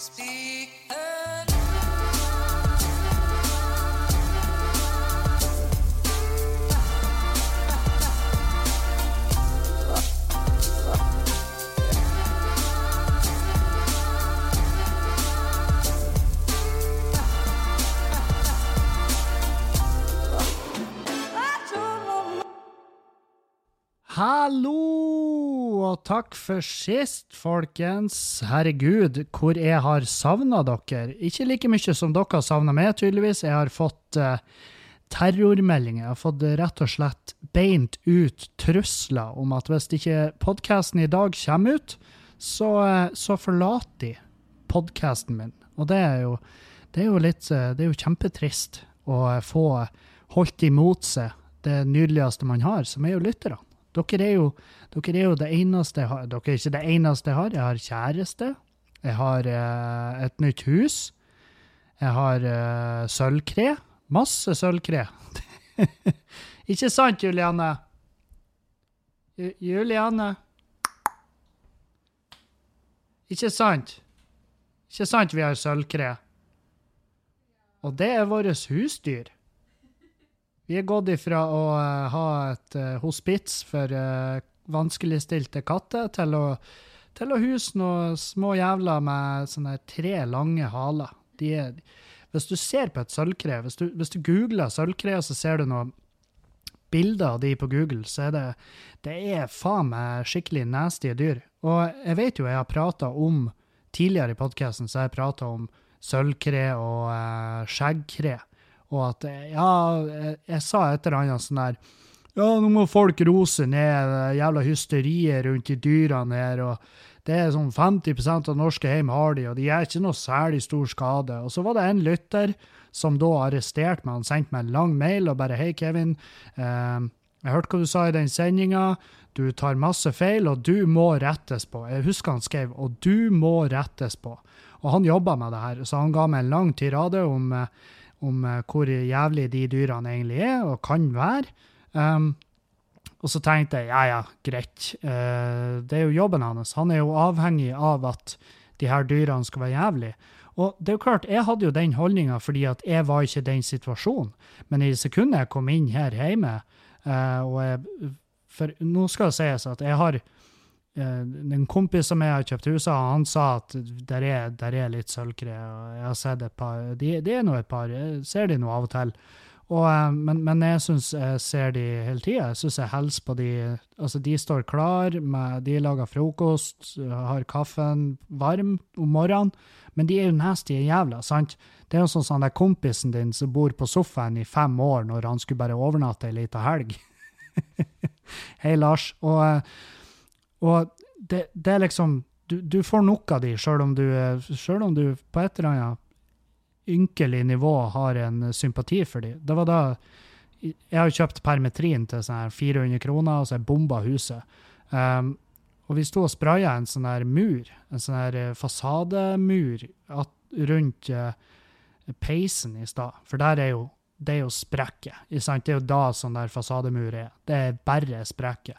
Speak. Hallo, og takk for sist, folkens. Herregud, hvor jeg har savna dere. Ikke like mye som dere har savna meg, tydeligvis. Jeg har fått uh, terrormeldinger. Jeg har fått uh, rett og slett beint ut trusler om at hvis ikke podkasten i dag kommer ut, så, uh, så forlater de podkasten min. Og det er jo, det er jo litt Det er jo kjempetrist å få holdt imot seg det nydeligste man har, som er jo lytterne. Dere er jo, dere er jo det eneste jeg har. Dere er ikke det eneste jeg har. Jeg har kjæreste. Jeg har uh, et nytt hus. Jeg har uh, sølvkre. Masse sølvkre. ikke sant, Juliane? J Juliane? Ikke sant? Ikke sant vi har sølvkre? Og det er vårt husdyr. Vi er gått ifra å uh, ha et uh, hospits for uh, vanskeligstilte katter til å, til å huse noen små jævler med sånne tre lange haler. De er, hvis du ser på et sølvkre, hvis, hvis, du googler sølvkre, så ser du noen bilder av de på Google, så er det, det er faen meg skikkelig nasty dyr. Og jeg vet jo jeg har prata om Tidligere i podkasten så jeg prata om sølvkre og skjeggkre. Og at Ja, jeg, jeg sa et eller annet sånn der Ja, nå må folk rose ned det jævla hysteriet rundt de dyrene her, og det er sånn 50% av norske hjem har de, og de gjør ikke noe særlig stor skade. Og så var det en lytter som da arresterte meg. Han sendte meg en lang mail og bare Hei, Kevin. Eh, jeg hørte hva du sa i den sendinga. Du tar masse feil, og du må rettes på. Jeg husker han skrev 'og du må rettes på'. Og han jobba med det her, så han ga meg en lang tirade om eh, om uh, hvor jævlig de dyrene egentlig er og kan være. Um, og så tenkte jeg ja, ja, greit. Uh, det er jo jobben hans. Han er jo avhengig av at de her dyrene skal være jævlige. Og det er jo klart, jeg hadde jo den holdninga fordi at jeg var ikke i den situasjonen. Men i sekundet jeg kom inn her hjemme, uh, og jeg For nå skal det sies at jeg har Eh, en kompis som jeg har kjøpt hus av, han sa at der er, der er litt sølvkre. Jeg har sett et par Det de er nå et par, jeg ser de nå av og til. Og, eh, men, men, jeg syns jeg ser de hele tida. Jeg syns jeg hilser på de Altså, de står klar, med, de lager frokost, har kaffen varm om morgenen. Men de er jo nasty jævla, sant? Det er jo sånn som den kompisen din som bor på sofaen i fem år når han skulle bare overnatte ei lita helg. Hei, Lars. Og eh, og det, det er liksom du, du, får nok av de, sjøl om, om, du på et eller annet ynkelig nivå har en sympati for de. Det var da Jeg har kjøpt permetrin til sånn her 400 kroner, og så er bomba huset. Um, og vi sto og spraya en sånn her mur, en sånn her fasademur fasademur rundt uh, peisen i stad. For der er jo det er jo sprekker. Det er jo da sånn der fasademur er. Det er bare sprekker.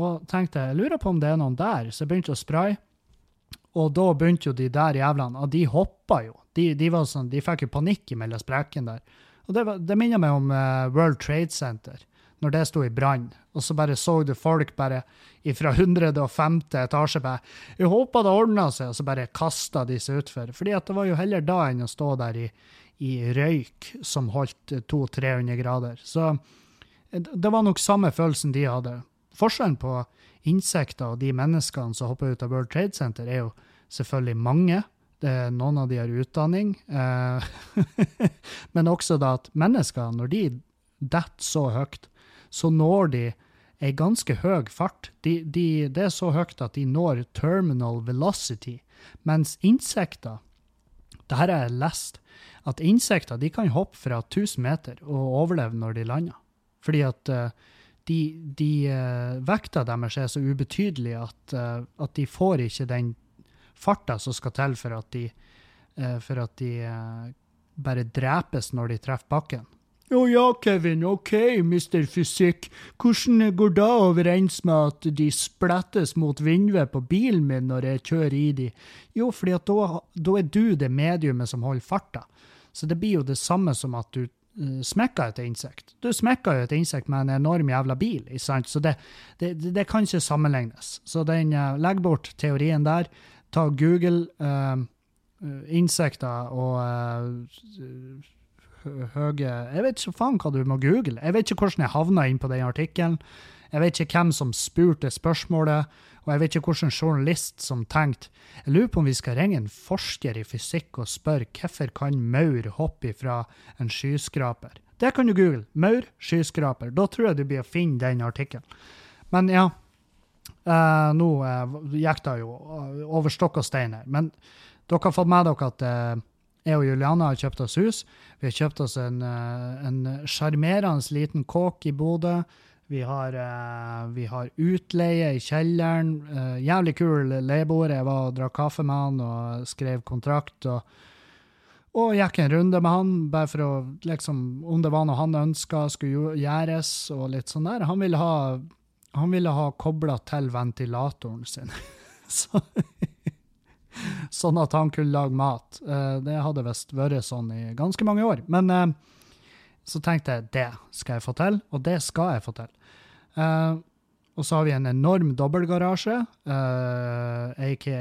Og tenkte jeg lurer på om det er noen der, så jeg begynte å spraye. Og da begynte jo de der jævlene, og de hoppa jo. De, de, sånn, de fikk jo panikk mellom sprekkene der. Og det, det minner meg om uh, World Trade Center, når det sto i brann. Og så bare så du folk bare fra 105. etasje bare 'Jeg håpa det ordna seg', og så bare kasta de seg utfor. Fordi det var jo heller da enn å stå der i, i røyk som holdt 200-300 grader. Så eh, det var nok samme følelsen de hadde. Forskjellen på insekter og de menneskene som hopper ut av World Trade Center, er jo selvfølgelig mange. noen av de har utdanning. Eh, men også da at mennesker, når de detter så høyt, så når de ei ganske høy fart. De, de, det er så høyt at de når terminal velocity. Mens insekter det her har jeg lest, at insekter de kan hoppe fra 1000 meter og overleve når de lander. Fordi at uh, de, de uh, vekta deres er så ubetydelig at, uh, at, de får ikke den farta som skal til for at de, uh, for at de bare drepes når de treffer bakken. Å ja, Kevin, ok, mister fysikk. Hvordan går det overens med at de splettes mot vinduet på bilen min når jeg kjører i de? Jo, fordi at da, da er du det mediumet som holder farta. Så det blir jo det samme som at du uh, smekker et insekt. Du smekker jo et insekt med en enorm jævla bil, ikke sant? så det, det, det kan ikke sammenlignes. Så den, uh, legg bort teorien der. Ta Google uh, insekter og høye Jeg vet ikke faen hva du må google. Jeg vet ikke hvordan jeg havna inn på den artikkelen. Jeg vet ikke hvem som spurte spørsmålet, og jeg vet ikke hvilken journalist som tenkte Jeg lurer på om vi skal ringe en forsker i fysikk og spørre hvorfor kan maur hoppe fra en skyskraper. Det kan du google. Maur, skyskraper. Da tror jeg du blir å finne den artikkelen. Men ja, uh, nå uh, gikk det jo over stokk og stein her. Men dere har fått med dere at uh, jeg og Juliana har kjøpt oss hus. Vi har kjøpt oss en sjarmerende liten kåk i Bodø. Vi har, uh, vi har, utleie i kjelleren. Uh, jævlig kul leieboer. Jeg var og drakk kaffe med han og skrev kontrakt. Og, og gikk en runde med han, bare for å liksom Om det var noe han ønska skulle gjøres, og litt sånn der. Han ville ha, han ha kobla til ventilatoren sin. Så sånn at han kunne lage mat. Uh, det hadde visst vært sånn i ganske mange år. Men så tenkte jeg det skal jeg få til, og det skal jeg få til. Uh, og så har vi en enorm dobbeltgarasje, aka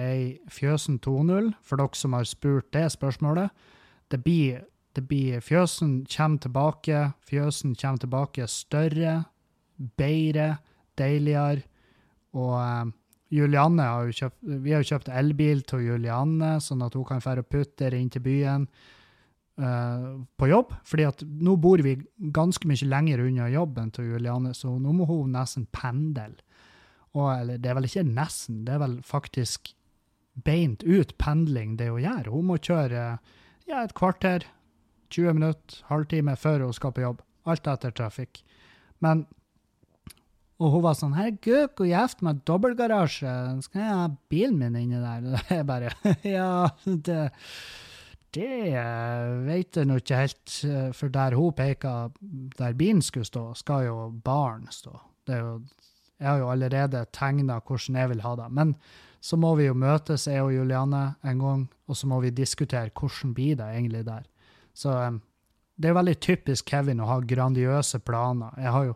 Fjøsen 2.0, for dere som har spurt det spørsmålet. Det blir, det blir Fjøsen kommer tilbake. Fjøsen kommer tilbake større, bedre, deiligere. Og Julianne har jo kjøpt, vi har jo kjøpt elbil til Julianne, sånn at hun kan dra og putte inn til byen uh, på jobb. fordi at nå bor vi ganske mye lenger unna jobben til Juliane, så nå må hun nesten pendle. Og, eller det er vel ikke nesten, det er vel faktisk beint ut pendling det hun gjør. Hun må kjøre ja, et kvarter, 20 minutter, halvtime før hun skal på jobb. Alt etter trafikk. Men og hun var sånn 'Herregud, hvor gjevt med dobbeltgarasje. Skal jeg ha bilen min inni der?' Og jeg bare Ja, det det vet jeg nå ikke helt, for der hun peker, der bilen skulle stå, skal jo baren stå. Jo, jeg har jo allerede tegna hvordan jeg vil ha det. Men så må vi jo møtes, jeg og Juliane, en gang, og så må vi diskutere hvordan blir det egentlig der. Så det er veldig typisk Kevin å ha grandiøse planer. Jeg har jo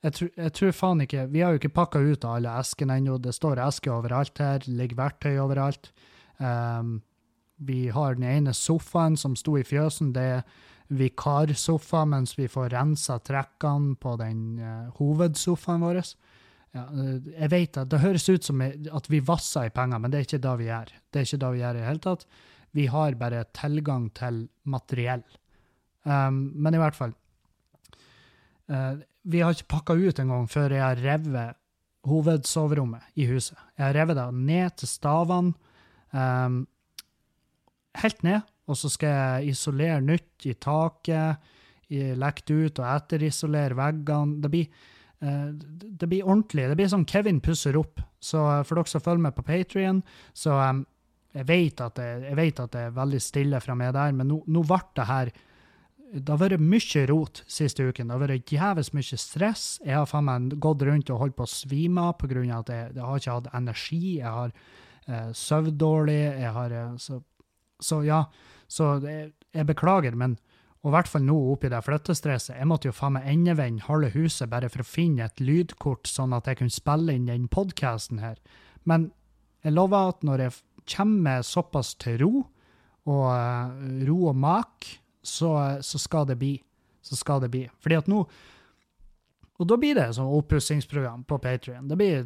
jeg, tror, jeg tror faen ikke Vi har jo ikke pakka ut alle eskene ennå. Det står esker overalt her, ligger verktøy overalt. Um, vi har den ene sofaen som sto i fjøsen. Det er vikarsofa, mens vi får rensa trekkene på den uh, hovedsofaen vår. Ja, uh, jeg vet at Det høres ut som at vi vasser i penger, men det er ikke det vi gjør. Det er ikke det vi gjør i det hele tatt. Vi har bare tilgang til materiell. Um, men i hvert fall uh, vi har ikke pakka ut engang før jeg har revet hovedsoverommet i huset. Jeg har revet det ned til stavene, um, helt ned, og så skal jeg isolere nytt i taket, lekt ut og etterisolere veggene. Det blir, uh, det blir ordentlig. Det blir sånn Kevin pusser opp. Så for dere som følger med på Patrion, så um, jeg, vet det, jeg, vet at det, er veldig stille fra meg der, men nå, nå ble det her det har vært mye rot siste uken. Det har vært jævlig mye stress. Jeg har faen meg gått rundt og holdt på å svime av pga. at jeg, jeg, har ikke hatt energi. Jeg har eh, sovet dårlig. Jeg har, eh, så, så, ja. Så det, jeg beklager, men og i hvert fall nå oppi det flyttestresset. Jeg måtte jo faen meg endevende halve huset bare for å finne et lydkort, sånn at jeg kunne spille inn den podkasten her. Men jeg lover at når jeg kommer såpass til ro, og uh, ro og mak, så, så, skal det bli. Så skal det bli. Fordi at nå Og da blir det sånn oppussingsprogram på Patrion. Det blir,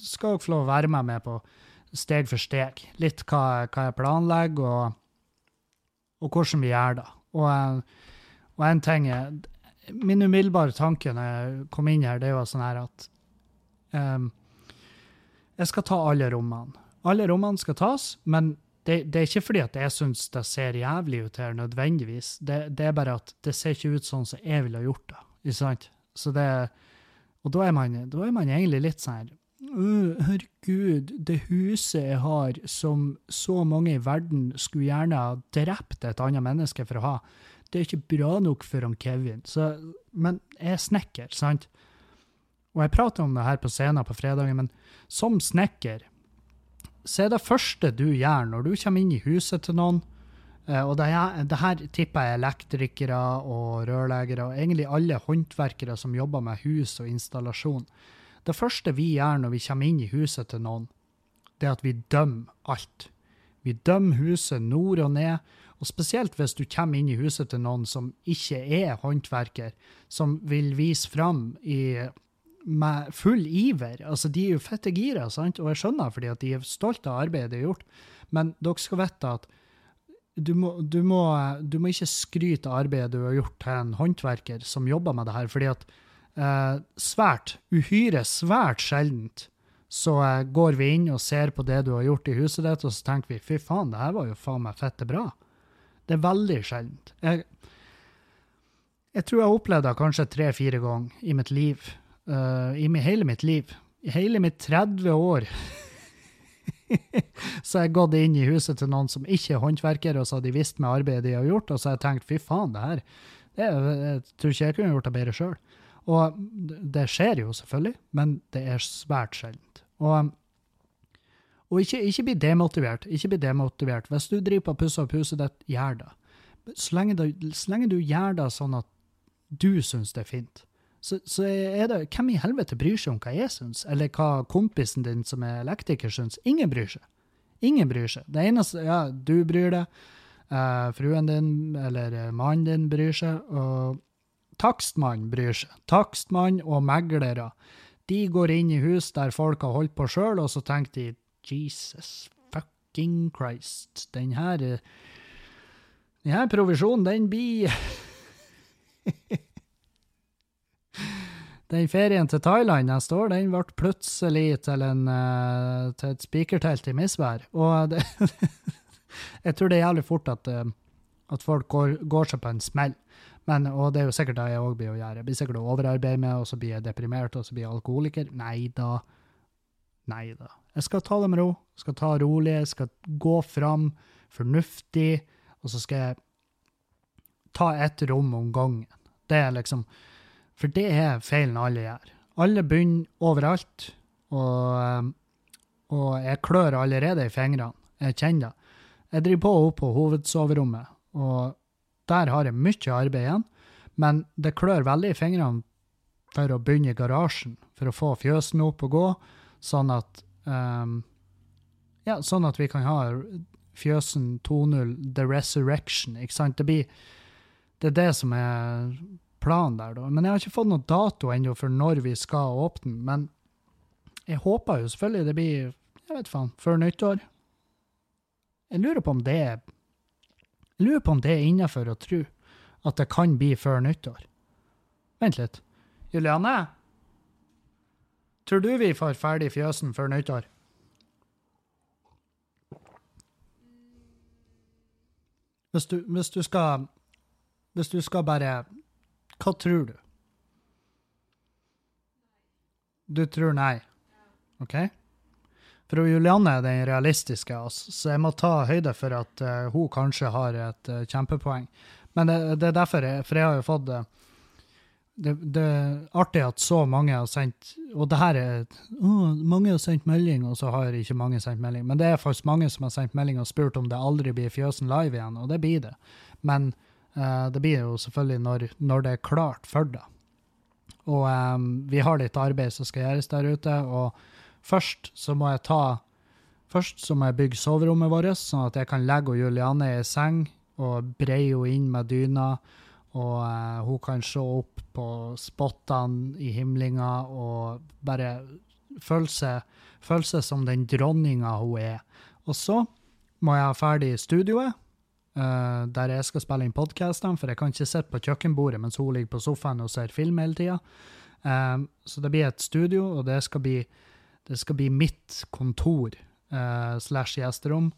skal dere få lov å være med, meg på steg for steg. Litt hva, hva jeg planlegger, og, og, hvordan vi gjør det. Og, og en ting er Min umiddelbare tanke når jeg kom inn her, det jo sånn her at um, Jeg skal ta alle rommene. Alle rommene skal tas, men det, det, er ikke fordi at jeg syns det ser jævlig ut her, nødvendigvis. Det, det, er bare at det ser ikke ut sånn som jeg ville gjort det. Ikke sant? Så det, og da er, man, da er man egentlig litt sånn her Herregud, det huset jeg har, som så mange i verden skulle gjerne ha drept et annet menneske for å ha, det er ikke bra nok for han Kevin. Så, men jeg er snekker, sant? Og jeg prater om det her på scenen på fredagen, men som snekker så er det første du gjør når du kommer inn i huset til noen, eh, og det det her tipper jeg elektrikere og rørleggere, og egentlig alle håndverkere som jobber med hus og installasjon. Det første vi gjør når vi kommer inn i huset til noen, det er at vi dømmer alt. Vi dømmer huset nord og ned, og spesielt hvis du kommer inn i huset til noen som ikke er håndverker, som vil vise fram i med full iver. Altså, de er jo fette gira, sant? og jeg skjønner fordi at de er stolte av arbeidet de har gjort, men dere skal vite at du må, du, må, du må, ikke skryte av arbeidet du har gjort til en håndverker som jobber med det her, fordi at eh, svært, uhyre svært sjeldent så eh, går vi inn og ser på det du har gjort i huset ditt, og så tenker vi fy faen, det her var jo faen meg fette bra. Det er veldig sjeldent. Jeg, jeg tror jeg har opplevd det kanskje tre-fire ganger i mitt liv uh, i hele mitt liv. I hele mitt 30 år så jeg gått inn i huset til noen som ikke er håndverkere, og så har de visst med arbeidet de har gjort, og så har jeg tenkt fy faen, det her det, Jeg tror ikke jeg kunne gjort det bedre sjøl. Og det skjer jo selvfølgelig, men det er svært sjeldent. Og, og ikke, ikke, bli demotivert. Ikke bli demotivert. Hvis du driver på å pusse opp huset ditt, gjør det. Så lenge, du, så lenge du gjør det sånn at du syns det er fint, så, så, er det Hvem i helvete bryr seg om hva jeg syns, eller hva kompisen din som er elektriker syns? Ingen bryr seg. Ingen bryr seg. Det eneste Ja, du bryr deg, uh, fruen din eller eh, mannen din bryr seg, og takstmannen bryr seg. Takstmann og meglere. De går inn i hus der folk har holdt på sjøl, og så tenker de Jesus fucking Christ, den her eh, den her provisjonen, den blir Den ferien til Thailand neste år, den ble plutselig til, en, uh, til et spikertelt i misvær. Og det, jeg tror det er jævlig fort at, uh, at folk går, går, seg på en smell. Men, og det er jo sikkert det jeg òg blir å gjøre. Jeg blir sikkert å overarbeide med, og så blir jeg deprimert, og så blir jeg alkoholiker. Nei da. Nei da. Jeg skal ta det med ro. Jeg skal ta rolig. Jeg skal gå fram fornuftig, og så skal jeg ta ett rom om gangen. Det er liksom for det er feilen alle gjør. Alle begynner overalt, og, og jeg klør allerede i fingrene. Jeg kjenner det. Jeg driver på opp på hovedsoverommet, og der har jeg mye arbeid igjen. Men det klør veldig i fingrene for å begynne i garasjen, for å få fjøsen opp og gå, sånn at um, ja, sånn at vi kan ha fjøsen 2.0, The Resurrection. ikke sant? Det, blir, det er det som er planen der, da. Men jeg har ikke fått noen dato ennå for når vi skal åpne. Men jeg håper jo selvfølgelig det blir jeg vet faen, før nyttår. Jeg lurer på om det er lurer på om det er innafor å tro at det kan bli før nyttår. Vent litt. Juliane? Tror du vi får ferdig fjøsen før nyttår? Hvis du, hvis du skal Hvis du skal bare hva tror du? Du tror nei? OK? For Julianne er den realistiske, altså, så jeg må ta høyde for at uh, hun kanskje har et uh, kjempepoeng. Men det, det, er derfor jeg, For jeg har jo fått det, det, det, er artig at så mange har sendt Og det her er oh, Mange har sendt melding, og så har ikke mange sendt melding. Men det er faktisk mange som har sendt melding og spurt om det aldri blir Fjøsen live igjen, og det blir det. Men Uh, det blir jo selvfølgelig når, når, det er klart for det. Og um, vi har litt arbeid som skal gjøres der ute, og først så må jeg ta Først så må jeg bygge soverommet vårt, sånn at jeg kan legge Juliane i seng og breie henne inn med dyna, og uh, hun kan se opp på spottene i himlinga og bare føle seg, føle seg som den dronninga hun er. Og så må jeg ha ferdig studioet, Uh, der jeg skal spille inn podkastene, for jeg kan ikke sitte på kjøkkenbordet mens hun ligger på sofaen og ser film hele tida. Um, eh, så det blir et studio, og det skal bli, det skal bli mitt kontor uh, slash gjesterom.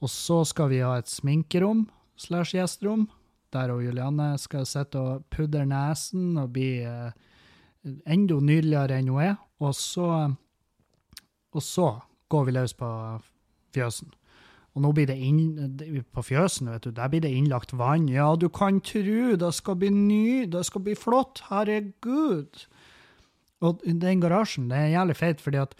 Og så skal vi ha et sminkerom slash gjesterom, der og Julianne skal sitte og pudre nesen og bli uh, enda nydeligere enn hun er. Og så, og så går vi løs på fjøsen. Og nå blir det inn, på fjøsen, vet du, der blir det innlagt vann. Ja, du kan tru, det skal bli ny, det skal bli flott, herregud. Og den garasjen, det er jævlig feit, fordi at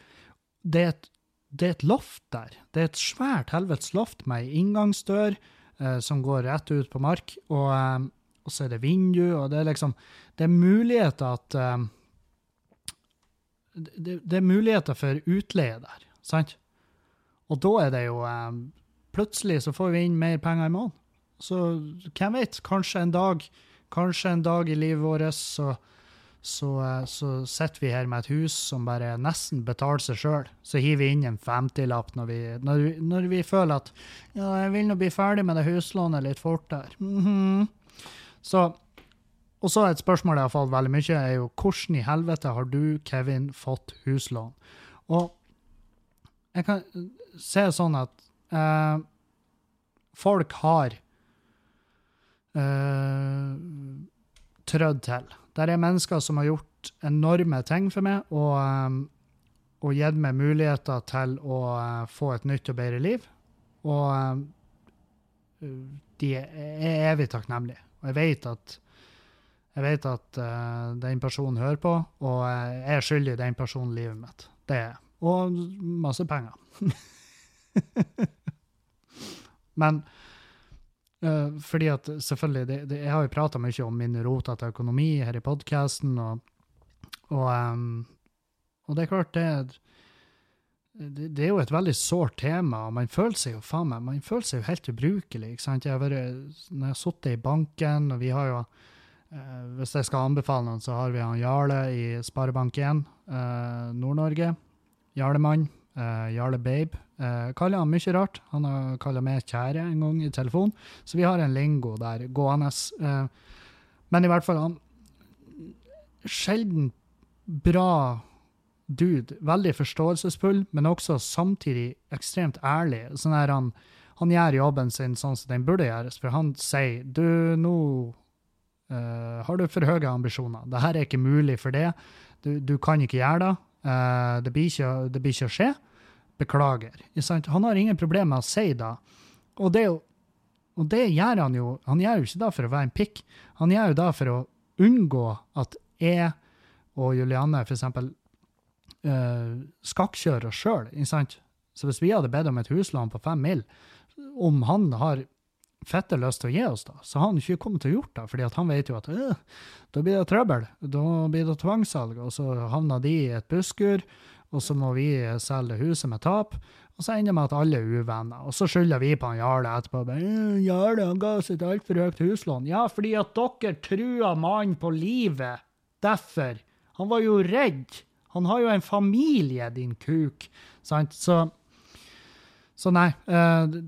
det er et, det er et loft der. Det er et svært helvetes loft med ei inngangsdør eh, som går rett ut på mark, og, eh, og, så er det vindu, og det er liksom Det er muligheter at eh, det, det, er muligheter for utleie der, sant? Og da er det jo eh, Plutselig så får vi inn mer penger i måneden. Så hvem vet, kanskje en dag, kanskje en dag i livet vårt så så, eh, så sitter vi her med et hus som bare nesten betaler seg sjøl. Så hiver vi inn en femtilapp når når, når vi føler at ja, jeg vil nå bli ferdig med det huslånet litt fortere. Mm -hmm. Så Og så et spørsmål jeg har fått veldig mye, er jo hvordan i helvete har du, Kevin, fått huslån? Og jeg kan se sånn at eh, folk har eh, trødd til. Der er mennesker som har gjort enorme ting for meg, og, um, og gitt meg muligheter til å uh, få et nytt og bedre liv. Og um, de er evig takknemlige. Og jeg vet at, jeg vet at uh, den personen hører på, og jeg er skyldig den personen livet mitt. Det er jeg. Og masse penger. Men Uh, fordi at selvfølgelig, det, det, Jeg har jo prata mye om min rotete økonomi her i podkasten, og, og, um, og, det er klart, det, det, det, er jo et veldig sårt tema, og man føler seg jo faen meg, man føler seg jo helt ubrukelig. ikke sant? Jeg har vært, når jeg har sittet i banken, og vi har jo uh, Hvis jeg skal anbefale noen, så har vi han Jarle i Sparebank1 uh, Nord-Norge. Jarlemann. Uh, Jarle Babe. Uh, kaller han mye rart. Han har kalla meg kjære en gang i telefon, så vi har en lingo der gående. Uh, men i hvert fall, han Sjelden bra dude. Veldig forståelsesfull, men også samtidig ekstremt ærlig. Sånn her han, han gjør jobben sin sånn som den burde gjøres, for han sier du, nå uh, har du for høye ambisjoner. Dette er ikke mulig for det. Du, du kan ikke gjøre det. Uh, det, blir ikke, det, blir ikke, å skje. Beklager. Han har ingen problemer med å si det. Og det, og det gjør han jo Han gjør jo ikke det for å være en pikk. Han gjør jo det for å unngå at jeg og Julianne f.eks. Uh, eh, skakkjører sjøl. Så hvis vi hadde bedt om et huslån på fem mil, om han har fette lyst til å gi oss da, så har han ikke kommet til å gjort det, fordi han vet jo at øh, da blir det trøbbel, da blir det tvangssalg, og så havner de i et busskur, og så må vi selge huset med tap, og så ender det med at alle er uvenner, og så skylder vi på han Jarle etterpå. Jarle han ga oss et altfor høyt huslån. Ja, fordi at dere trua mannen på livet. Derfor. Han var jo redd. Han har jo en familie, din kuk. Sant? Så, så nei. Uh,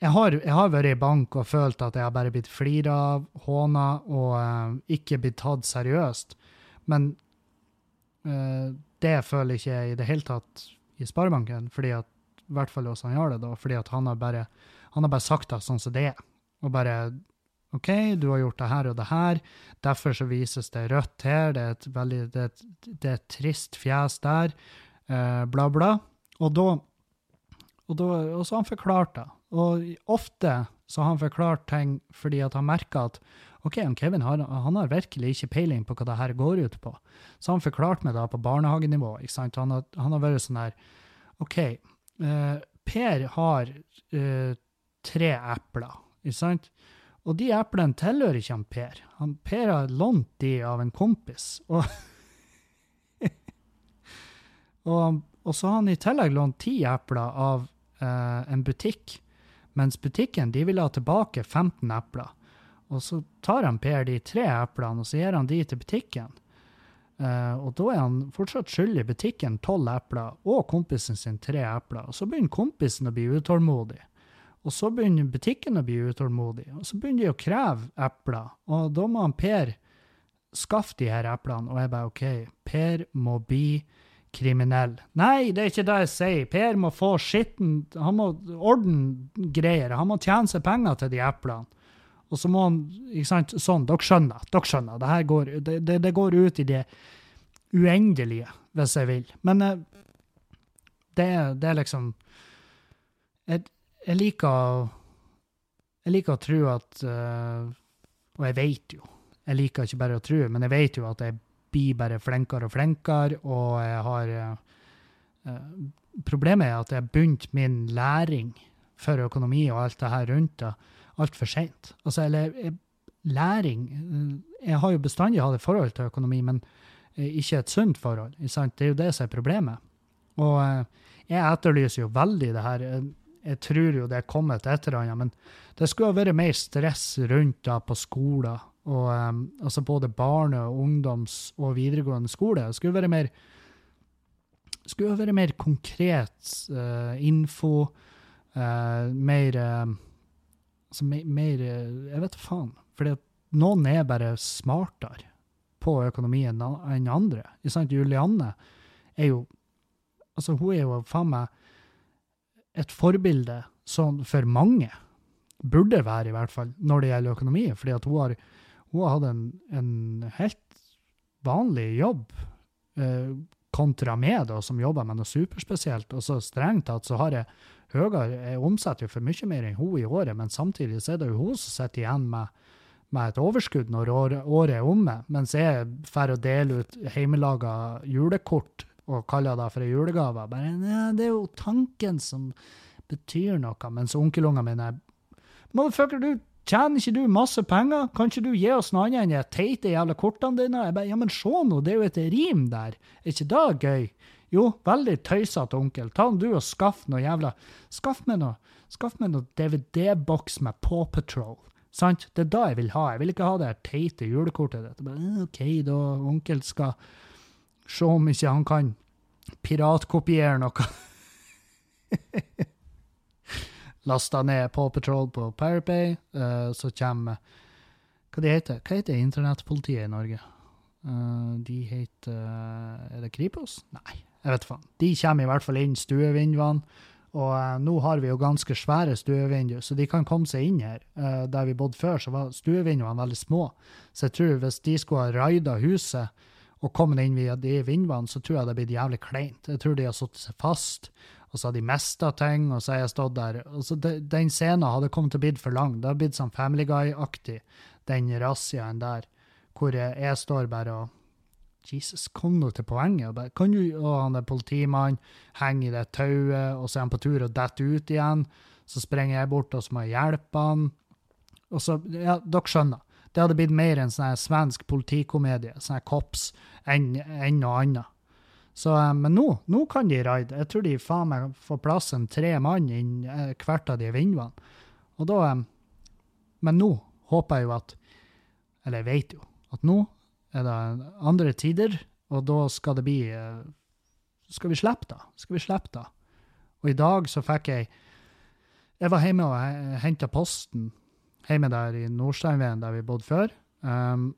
jeg har, jeg har, vært i bank og følt at jeg har bare blitt flira av, håna og uh, ikke blitt tatt seriøst. Men det føler jeg ikke i det hele tatt i Sparebanken, fordi at, i hvert fall hos han det, da, fordi at han har bare, han har bare sagt det sånn som det er. Og bare OK, du har gjort det her og det her, derfor så vises det rødt her, det er et veldig, det er et, det er et trist fjes der, eh, bla, bla. Og da og, da, og så har han forklart det. Og ofte så har han forklart ting fordi at han merker at OK, han Kevin har, han har virkelig ikke peiling på hva det her går ut på. Så han forklarte meg da på barnehagenivå. ikke sant? Han har, han har vært sånn her OK, eh, Per har eh, tre epler, ikke sant? Og de eplene tilhører ikke han Per. Han Per har lånt de av en kompis. Og, og, og, så har han i tillegg lånt ti epler av eh, en butikk mens butikken de vil ha tilbake 15 epler. Og så tar han Per de tre eplene og så gir han de til butikken. Uh, og da er han fortsatt skyldig butikken tolv epler og kompisen sin tre epler. Og så begynner kompisen å bli utålmodig. Og så begynner butikken å bli utålmodig. Og så begynner de å kreve epler. Og da må han Per skaffe de her eplene. Og jeg bare OK, Per må bli kriminell. Nei, det er ikke det jeg sier. Per må få skitten Han må ordne greier. Han må tjene seg penger til de eplene. Og så må han ikke sant, Sånn. Dere skjønner. Dere skjønner. Det, her går, det, det, det går ut i det uendelige, hvis jeg vil. Men eh, det, det er liksom jeg, jeg liker Jeg liker å tro at uh, Og jeg vet jo. Jeg liker ikke bare å tro, men jeg vet jo at jeg blir bare flinkere og flinkere, og jeg har uh, Problemet er at jeg har begynt min læring for økonomi og alt det her rundt det altfor seint. Altså, eller læring Jeg har jo bestandig hatt et forhold til økonomi, men ikke et sunt forhold. Det er jo det som er problemet. Og jeg etterlyser jo veldig det her jeg tror jo det er kommet et eller annet, men det skulle ha vært mer stress rundt da på skoler. Og, altså både barne-, ungdoms- og videregående skole. Det skulle være mer, skulle være mer konkret uh, info. Uh, mer uh, Altså mer, mer Jeg vet faen. At noen er bare smartere på økonomien enn andre. Julianne er jo Altså, hun er jo faen meg et forbilde sånn for mange. Burde være, i hvert fall, når det gjelder økonomi. fordi hun har, hun har hatt en, en, helt vanlig jobb eh, kontra meg, da, som jobber med noe superspesielt. Og så strengt tatt så har jeg høyere Jeg omsetter jo for mye mer enn hun i året, men samtidig så er det jo hun som sitter igjen med, med et overskudd når året, er omme, mens jeg får å dele ut hjemmelaga julekort og kaller det for ei julegave. Bare, ja, det er jo tanken som betyr noe. Mens onkelungene mine Motherfucker, du tjener ikke du masse penger? Kan ikke du gi oss noe annet enn de teite jævla kortene dine? Jeg bare, ja, men se nå, det er jo et rim der. Er ikke det gøy? Jo, veldig tøysete onkel. Ta du og skaff noe jævla Skaff meg noe Skaff meg noe DVD-boks med Paw Patrol. Sant? Det er da jeg vil ha. Jeg vil ikke ha det her teite julekortet ditt. OK, da, onkel skal Se om ikke han kan piratkopiere noe. Lasta ned Paw Patrol på Pirate uh, så kommer Hva de heter Hva heter internettpolitiet i Norge? Uh, de heter Er det Kripos? Nei, jeg vet faen. De kommer i hvert fall inn stuevinduene. Og uh, nå har vi jo ganske svære stuevinduer, så de kan komme seg inn her. Uh, der vi bodde før, så var stuevinduene veldig små. Så jeg tror hvis de skulle ha raida huset og kommet inn via de vinduene, så tror jeg det hadde blitt jævlig kleint. Jeg tror de har satt seg fast, og så har de mista ting, og så har jeg stått der. Og så de, Den scenen hadde kommet til å bli for lang. Det har blitt sånn Family Guy-aktig, den razziaen der, hvor jeg, står bare og Jesus, kom nå til poenget. Bare, kan du, og han er politimann, henger i det tauet, og så er han på tur og detter ut igjen. Så springer jeg bort og så må jeg hjelpe han. Og så, ja, dere skjønner. Det hadde blitt mer en sånn svensk politikomedie, sånn Kops, enn en noe annet. Så, eh, men nå, nå kan de raide. Jeg tror de faen meg får plass en tre mann inn eh, hvert av de vinduene. Og da eh, Men nå håper jeg jo at Eller jeg vet jo at nå er det andre tider, og da skal det bli Skal vi slippe da? Skal vi slippe da? Og i dag så fikk jeg Jeg var hjemme og henta posten hjemme der i Nordsteinveien, der vi bodde før. Um,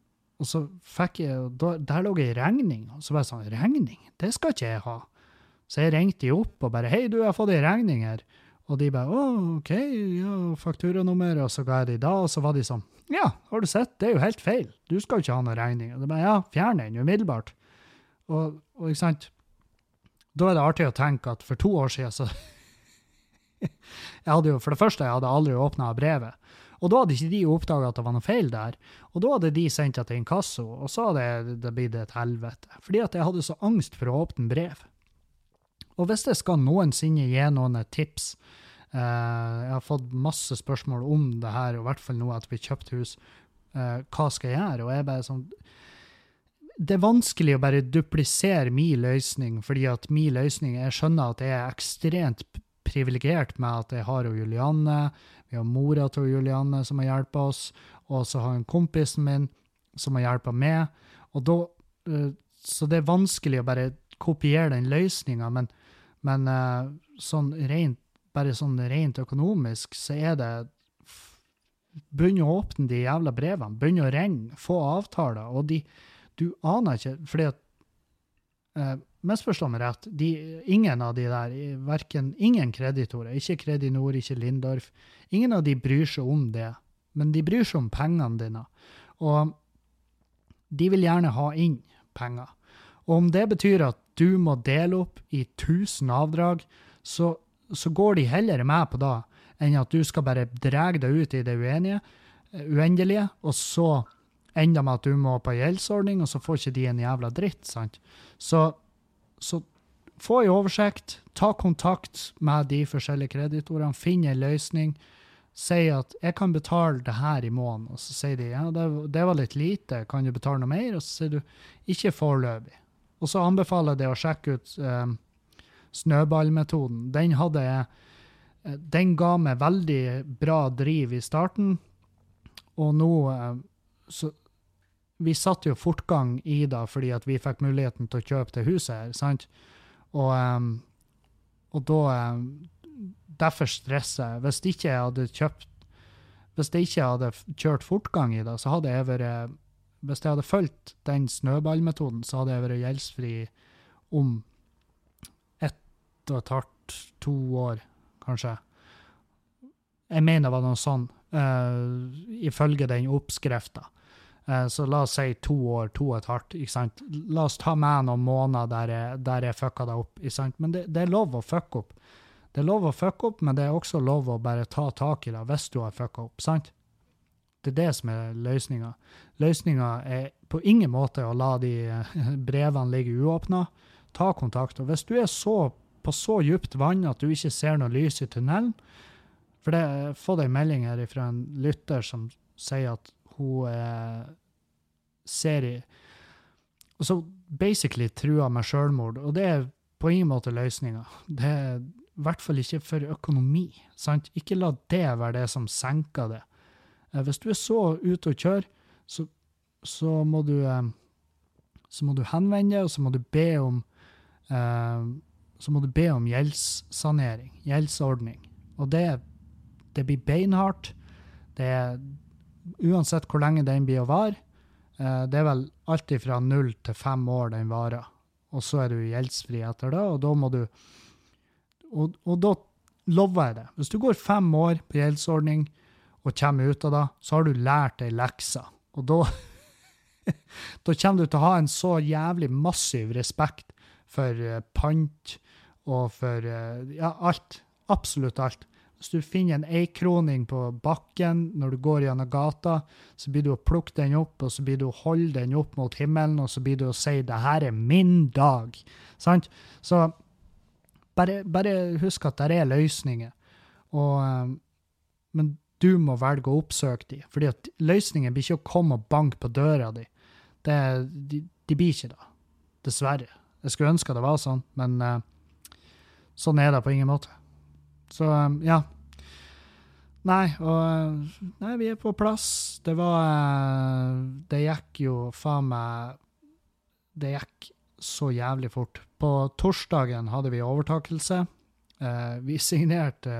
og så fikk jeg, da, Der lå ei regning. Og så var jeg sånn Regning? Det skal ikke jeg ha. Så jeg ringte de opp og bare 'Hei, du, jeg har fått ei regning her.' Og de bare 'Å, OK, ja, fakturanummer.' Og så ga jeg de da, og så var de sånn 'Ja, har du sett, det er jo helt feil. Du skal jo ikke ha noen regning.' Og de bare 'Ja, fjern den umiddelbart.' Og, og ikke sant Da er det artig å tenke at for to år siden så jeg hadde jo, For det første, jeg hadde aldri åpna brevet. Og da hadde ikke de oppdaga at det var noe feil der. Og da hadde de sendt det til inkasso, og så hadde det blitt et helvete. Fordi at jeg hadde så angst for å åpne brev. Og hvis jeg skal noensinne gi noen et tips uh, Jeg har fått masse spørsmål om det her, og i hvert fall nå at vi kjøpte hus. Uh, hva skal jeg gjøre? Og jeg bare sånn det er vanskelig å bare duplisere min løsning, fordi at min løsning Jeg skjønner at jeg er ekstremt privilegert med at jeg har Julianne, vi har mora til Julianne som har hjulpet oss, og så har jeg kompisen min som har hjulpet meg. Og da, uh, så det er vanskelig å bare kopiere den løsninga, men, men uh, sånn rent, bare sånn rent økonomisk så er det Begynn å åpne de jævla brevene, begynn å ringe, få avtaler. Og de, du aner ikke, fordi at uh, Misforstå meg rett, de, ingen av de der, verken, ingen kreditorer, ikke Kredinor, ikke Lindorf, ingen av de bryr seg om det. Men de bryr seg om pengene dine. Og de vil gjerne ha inn penger. Og om det betyr at du må dele opp i 1000 avdrag, så, så går de heller med på det enn at du skal bare dra deg ut i det uenige, eh, uendelige, og så enda med at du må på gjeldsordning, og så får ikke de en jævla dritt. sant? Så, så få en oversikt, ta kontakt med de forskjellige kreditorene, finn en løsning. Si at 'jeg kan betale det her i måneden', og så sier de ja, det, det var litt lite, kan du betale noe mer? Og så sier du 'ikke foreløpig'. Og så anbefaler jeg deg å sjekke ut eh, snøballmetoden. Den hadde jeg eh, Den ga meg veldig bra driv i starten, og nå eh, så Vi satte jo fortgang i det fordi at vi fikk muligheten til å kjøpe det huset her, sant? Og, um, og da um, Derfor stresser jeg. Hvis ikke jeg hadde kjøpt Hvis jeg ikke hadde kjørt fortgang i det, så hadde jeg vært Hvis jeg hadde fulgt den snøballmetoden, så hadde jeg vært gjeldsfri om ett og et halvt, to år, kanskje. Jeg mener det var noe sånn, uh, ifølge den oppskrifta. Uh, så la oss si to år, to og et halvt. ikke sant? La oss ta med noen måneder der jeg, der jeg fucka det opp. ikke sant? Men det, det, er lov å fucke opp. Det er lov å fucke opp, men det er også lov å bare ta tak i det hvis du har fucka opp. sant? Det er det som er løsninga. Løsninga er på ingen måte å la de brevene ligge uåpna. Ta kontakt. Og hvis du er så, på så djupt vann at du ikke ser noe lys i tunnelen For det, jeg deg fått en melding her fra en lytter som sier at hun eh, ser i Og så basically trua med sjølmord, og det er på ingen måte løsninga. Det er i hvert fall ikke for økonomi. sant? Ikke la det være det som senker det. Eh, Hvis du er så ute og kjører, så, så, må du, eh, så må du henvende deg, og så må du be om eh, så må du be om gjeldssanering, gjeldsordning. Og det, det blir beinhardt. Det er uansett hvor lenge den blir å vare. Det er vel alltid fra null til fem år den varer. Og så er du gjeldsfri etter det, og da må du Og, og da lover jeg det. Hvis du går fem år på gjeldsordning og kommer ut av det, så har du lært ei lekse. Og da Da kommer du til å ha en så jævlig massiv respekt for eh, pant og for eh, ja, alt. Absolutt alt. Hvis du finner en eikroning på bakken når du går gjennom gata, så blir du å plukke den opp, og så blir du å holde den opp mot himmelen, og så blir du å si 'det her er min dag'. Sant? Så bare, bare husk at det er løsninger. Og, eh, men du må velge å oppsøke dem. fordi løsningen blir ikke å komme og banke på døra di. Det, de, de blir ikke det. Dessverre. Jeg skulle ønske det var sånn, men uh, sånn er det på ingen måte. Så um, ja. Nei, og Nei, vi er på plass. Det var uh, Det gikk jo faen meg Det gikk så jævlig fort. På torsdagen hadde vi overtakelse. Uh, vi signerte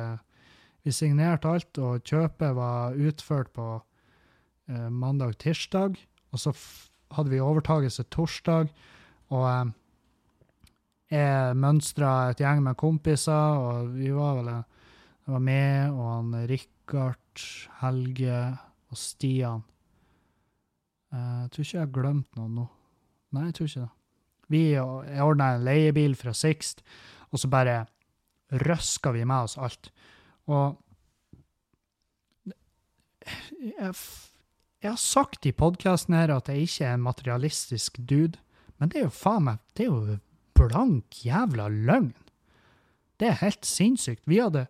vi signerte alt, og kjøpet var utført på mandag-tirsdag. Og så hadde vi overtakelse torsdag, og eh, jeg mønstra et gjeng med kompiser, og vi var vel Det var meg og han Rikard, Helge og Stian. Jeg tror ikke jeg har glemt noen nå. Nei, jeg tror ikke det. Vi ordna en leiebil fra Sixt, og så bare røska vi med oss alt. Og jeg jeg har sagt i podkasten her at jeg ikke er en materialistisk dude, men det er jo faen meg Det er jo blank jævla løgn. Det er helt sinnssykt. Vi hadde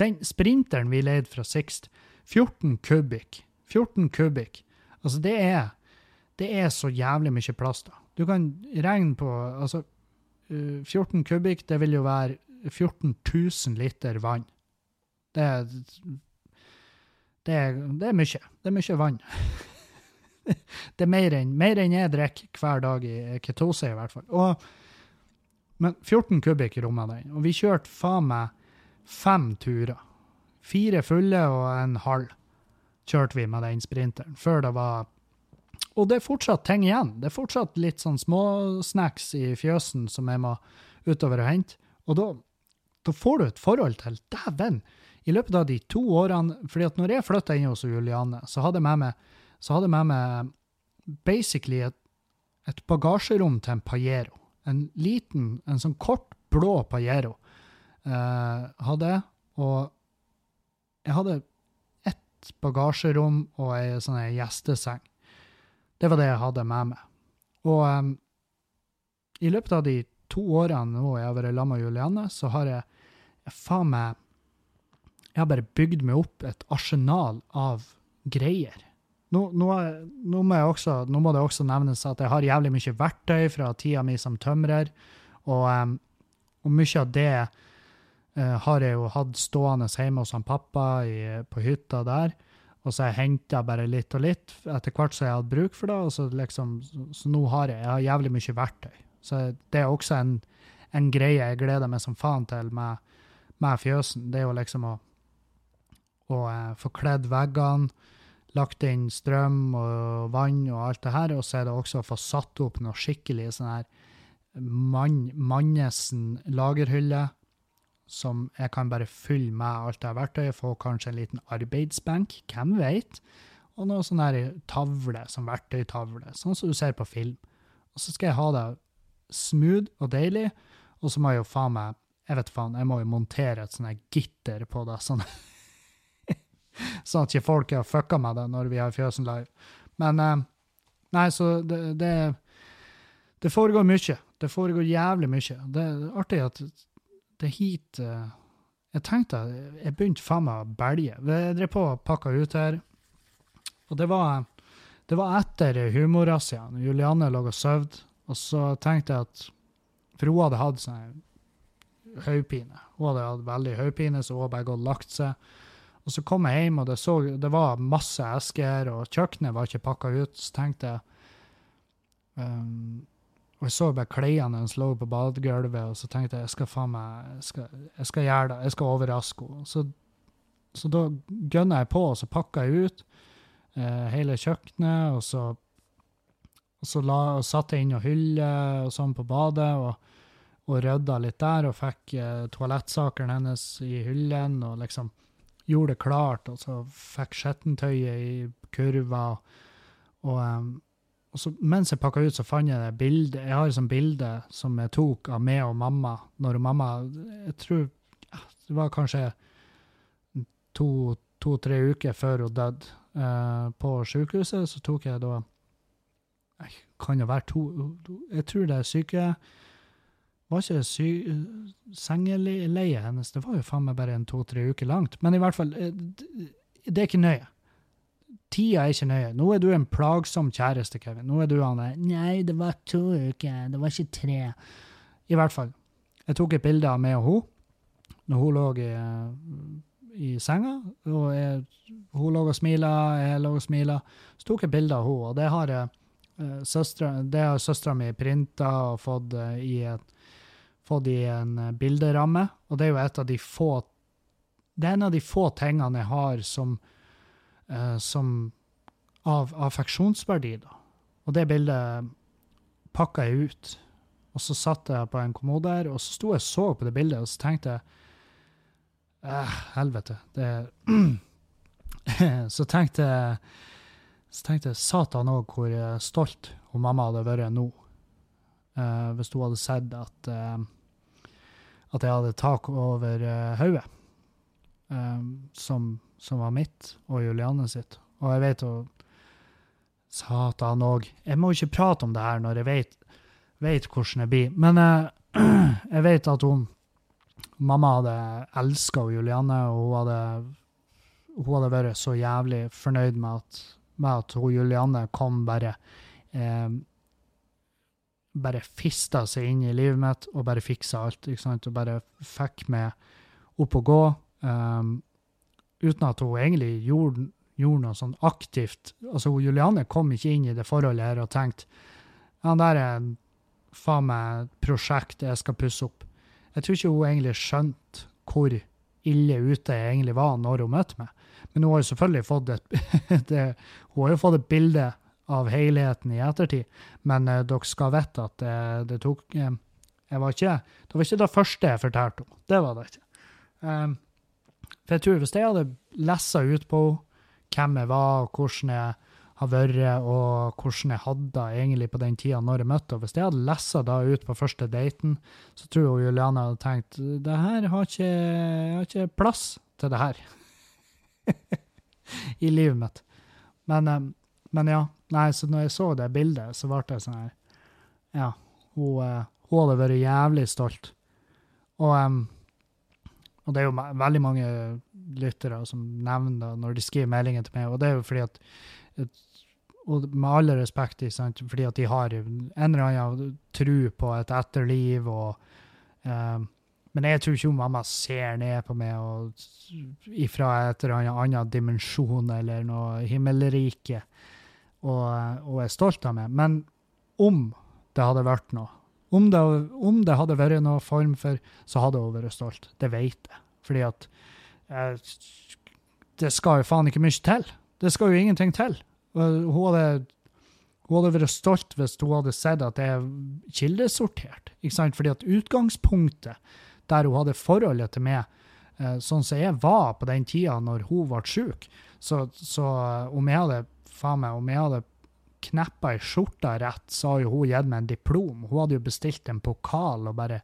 den sprinteren vi leide fra Sixt, 14 kubikk. 14 kubikk. Altså, det er Det er så jævlig mye plass, da. Du kan regne på Altså, 14 kubikk, det vil jo være 14 000 liter vann. Det er det er, det er mye. Det er mye vann. det er mer enn, mer jeg drikker hver dag i ketose, i hvert fall. Og, men 14 kubikk rommer den, og vi kjørte faen meg fem turer. Fire fulle og en halv kjørte vi med den sprinteren, før det var Og det er fortsatt ting igjen. Det er fortsatt litt sånn småsnacks i fjøsen som jeg må utover og hente. Og da, da får du et forhold til Dæven! I løpet av de to årene fordi at når jeg flytta inn hos Juliane, så hadde jeg med meg, hadde jeg med meg basically et, et, bagasjerom til en Pajero. En liten, en sånn kort, blå Pajero eh, hadde jeg. Og Jeg hadde ett bagasjerom og ei sånn gjesteseng. Det var det jeg hadde med meg. Og um, i løpet av de to årene nå jeg har vært sammen med Julianne, så har jeg, jeg faen meg Jeg har bare bygd meg opp et arsenal av greier. Nå, nå, nå, må også, nå, må det også nevnes at jeg har jævlig mye verktøy fra tida mi som tømrer, og, og mye av det uh, har jeg jo hatt stående hjemme hos han pappa i, på hytta der. Og så har jeg henta bare litt og litt etter hvert som jeg hadde bruk for det. og Så, liksom, så, så nå har jeg, jeg har jævlig mye verktøy. Så det er også en, en greie jeg gleder meg som faen til med, med fjøsen. Det er jo liksom å, å eh, få kledd veggene, lagt inn strøm og vann og alt det her, og så er det også å få satt opp noe skikkelig sånn her man, Mannesen lagerhylle som jeg kan bare fylle med alt det her verktøyet, få kanskje en liten arbeidsbenk, hvem vet? Og noe sånn her tavle, som verktøytavle, sånn som du ser på film. Og så skal jeg ha det smooth og deilig, og så må jeg jo faen meg Jeg vet faen, jeg må jo montere et sånt gitter på det, sånn sånn at ikke folk har fucka med det når vi har Fjøsen live. Men eh, Nei, så det, det, det foregår mye. Det foregår jævlig mye. Det er artig at det er hit uh, Jeg tenkte Jeg begynte faen meg å belge. Jeg drev på og pakka ut her, og det var, det var etter humorrazziaen. Julianne lå og sov, og så tenkte jeg at For hun hadde hatt sånn hodepine. Hun hadde hatt veldig hodepine, så hun hadde bare gått og lagt seg. Og så kom jeg hjem, og det, så, det var masse esker, og kjøkkenet var ikke pakka ut. Så tenkte jeg um, og jeg så bare klærne hennes lå på badegulvet, og så tenkte jeg jeg skal faen meg, jeg skal, jeg skal gjøre det, jeg skal overraske henne. Så, så da gønna jeg på, og så pakka jeg ut uh, hele kjøkkenet, og så, og så la, og satte jeg inn noen hyller og sånn på badet, og, og rydda litt der, og fikk eh, toalettsakene hennes i hyllen, og liksom gjorde det klart, og så fikk skjettentøyet i kurva. og, um, og så, mens jeg pakka ut, så fant jeg det bildet. Jeg har et sånt bilde som jeg tok av meg og mamma når mamma Jeg tror det var kanskje to-tre to, uker før hun døde Uh, på sykehuset. Så tok jeg da Kan jo være to Jeg tror det er syke... Var ikke sy, sengeleie hennes Det var jo faen meg bare en to-tre uker langt. Men i hvert fall, eh, det er ikke nøye. Tida er ikke nøye. Nå er du en plagsom kjæreste, Kevin. Nå er du han der Nei, det var to uker, det var ikke tre. I hvert fall. Jeg tok et bilde av meg og hun når hun lå i, i senga. og jeg, Hun lå og smila, jeg lå og smila. Så tok jeg bilde av hun, og det har jeg uh, søstera mi printa og fått, i et, fått i en uh, bilderamme. Og det er jo et av de få Det er en av de få tingene jeg har som uh, som av affeksjonsverdi, da. Og det bildet pakka jeg ut. Og så satt jeg på en kommode der, og så sto jeg og så på det bildet, og så tenkte jeg eh, Helvete. Det Så tenkte jeg så tenkte jeg satan òg hvor eh, stolt hun mamma hadde vært nå. Eh, hvis hun hadde sett at, eh, at jeg hadde tak over uh, hodet. som som var mitt, og Julianne sitt. Og jeg vet jo Satan òg. Jeg må ikke prate om det her når jeg vet, vet hvordan det blir. Men eh, jeg vet at hun Mamma hadde elska Julianne, og hun hadde, hun hadde vært så jævlig fornøyd med at, med at hun Julianne kom bare eh, bare fista seg inn i livet mitt og bare fiksa alt. ikke sant? Og bare fikk meg opp og gå. Um, uten at hun egentlig gjorde, gjorde noe sånn aktivt. Altså, Juliane kom ikke inn i det forholdet her og tenkte ja, der er faen meg prosjekt jeg skal pusse opp. Jeg tror ikke hun egentlig skjønte hvor ille ute jeg egentlig var når hun møtte meg. Men hun har jo selvfølgelig fått et, det, hun har jo fått et bilde av helheten i ettertid. Men eh, dere skal vite at det, det tok eh, jeg var ikke, Det var ikke det første jeg fortalte om. Det var det ikke. Um, for jeg tror hvis jeg hadde lessa ut på hvem jeg var, og hvordan jeg har vært, og hvordan jeg hadde det egentlig på den tida når jeg møtte henne, hvis jeg hadde lessa da ut på første daten, så tror jeg Juliane hadde tenkt det her har ikke, har ikke plass til det her. i livet mitt. Men, eh, men, ja. Nei, så når jeg så det bildet, så ble det sånn her Ja, hun, eh, hun, hadde vært jævlig stolt. Og, um, og det er jo veldig mange lyttere som nevner det når de skriver meldinger til meg, og det er jo fordi at og med alle respekt, sant, fordi at de har en eller annen tro på et etterliv og um, men jeg tror ikke mamma ser ned på meg og, ifra et eller annet annen dimensjon eller noe himmelrike og, og, er stolt av meg. Men om det hadde vært noe, om det, om det hadde vært noen form for, så hadde hun vært stolt. Det vet jeg. Fordi at eh, det skal jo faen ikke mye til. Det skal jo ingenting til. Hun hadde, hun hadde vært stolt hvis hun hadde sett at det er kildesortert. ikke sant? Fordi at utgangspunktet der hun hadde forholdet til meg, eh, sånn som jeg var på den tida når hun ble syk. Så, så eh, om jeg hadde faen meg, om jeg hadde kneppa ei skjorta rett, så hadde hun gitt meg en diplom. Hun hadde jo bestilt en pokal og bare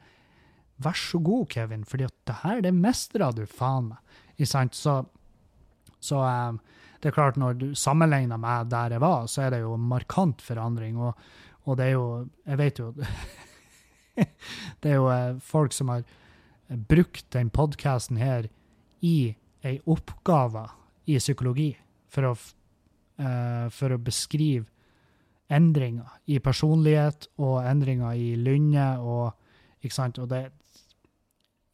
Vær så god, Kevin, at det her, det mestra du faen meg. Ikke sant? Så, så um, det er klart, når du sammenligner meg der jeg var, så er det jo en markant forandring. Og, og det er jo Jeg vet jo Det er jo eh, folk som har brukt den podkasten her i ei oppgave i psykologi for å, for å beskrive endringer i personlighet og endringer i lynne og ikke sant, og det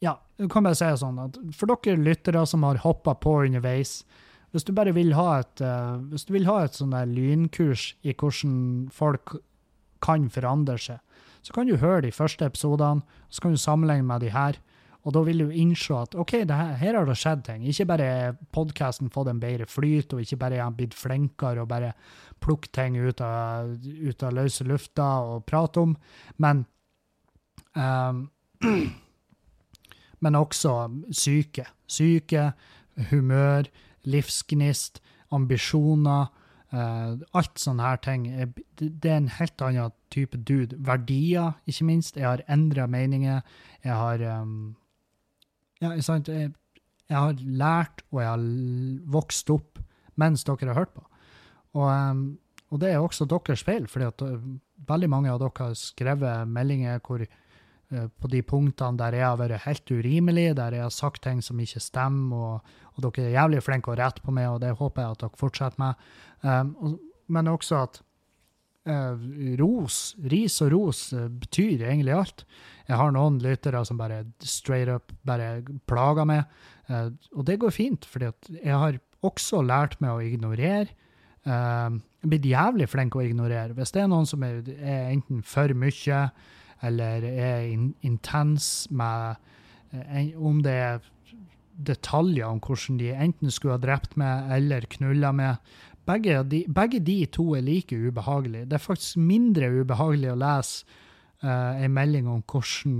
Ja, du kan bare si det sånn at for dere lyttere som har hoppa på underveis, hvis du bare vil ha et, uh, hvis du vil ha et sånn der lynkurs i hvordan folk kan forandre seg, så kan du høre de første episodene, så kan du sammenligne med de her. Og da vil du innse at OK, her, her, har det skjedd ting. Ikke bare podkasten fått en bedre flyt, og ikke bare er han blitt flinkere og bare plukke ting ut av, ut av løse lufta og prate om, men um, Men også syke. Syke, humør, livsgnist, ambisjoner. Uh, alt sånne her ting. Det er en helt annen type dude. Verdier, ikke minst. Jeg har endra meninger. Jeg har um, ja, sant? Jeg, jeg, har lært, og jeg har vokst opp mens dere har hørt på. Og, um, og det er også deres feil, fordi at uh, veldig mange av dere har skrevet meldinger hvor, uh, på de punktene der jeg har vært helt urimelig, der jeg har sagt ting som ikke stemmer, og, og dere er jævlig flinke å rette på meg, og det håper jeg at dere fortsetter med. Um, og, men også at ros, ris og ros, uh, betyr egentlig alt. Jeg har noen lyttere som bare straight up bare plager meg, uh, og det går fint, fordi jeg har også lært meg å ignorere. Jeg er blitt jævlig flink å ignorere. Hvis det er noen som er, er enten for mye eller er in, intens med Om det er detaljer om hvordan de enten skulle ha drept meg eller knulla meg, begge de, begge de, to er like ubehagelige. Det er faktisk mindre ubehagelig å lese uh, en melding om hvordan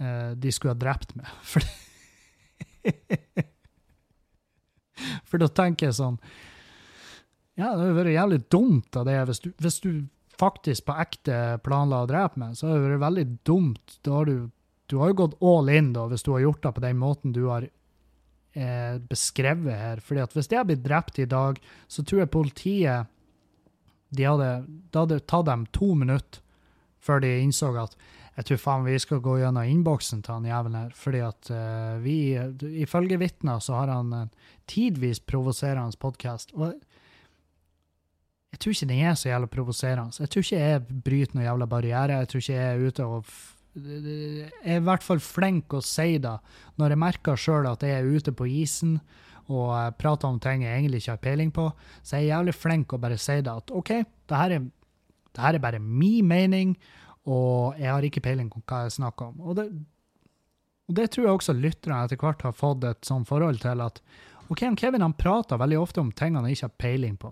uh, de skulle ha drept meg. For, For da tenker jeg sånn Ja, det hadde vært jævlig dumt av det hvis du, hvis du faktisk på ekte planla å drepe meg, så hadde det vært veldig dumt. Da har du, du har jo gått all in da, hvis du har gjort det på den måten du har er beskrevet her. fordi at Hvis de hadde blitt drept i dag, så tror jeg politiet de hadde, Det hadde tatt dem to minutter før de innså at jeg tror faen vi skal gå gjennom innboksen til han jævelen her. fordi at uh, vi, ifølge vitner, så har han en tidvis provoserende podkast. Og jeg tror ikke den er så jævla provoserende. Jeg tror ikke jeg bryter noen jævla barriere. Jeg tror ikke jeg er ute og jeg er i hvert fall flink å si det når jeg merker sjøl at jeg er ute på isen og prater om ting jeg egentlig ikke har peiling på. Så jeg er jævlig flink å bare si det at OK, det her er, det her er bare min mening, og jeg har ikke peiling på hva jeg snakker om. Og det, og det tror jeg også lytterne etter hvert har fått et sånt forhold til at OK, Kevin han prater veldig ofte om ting han ikke har peiling på.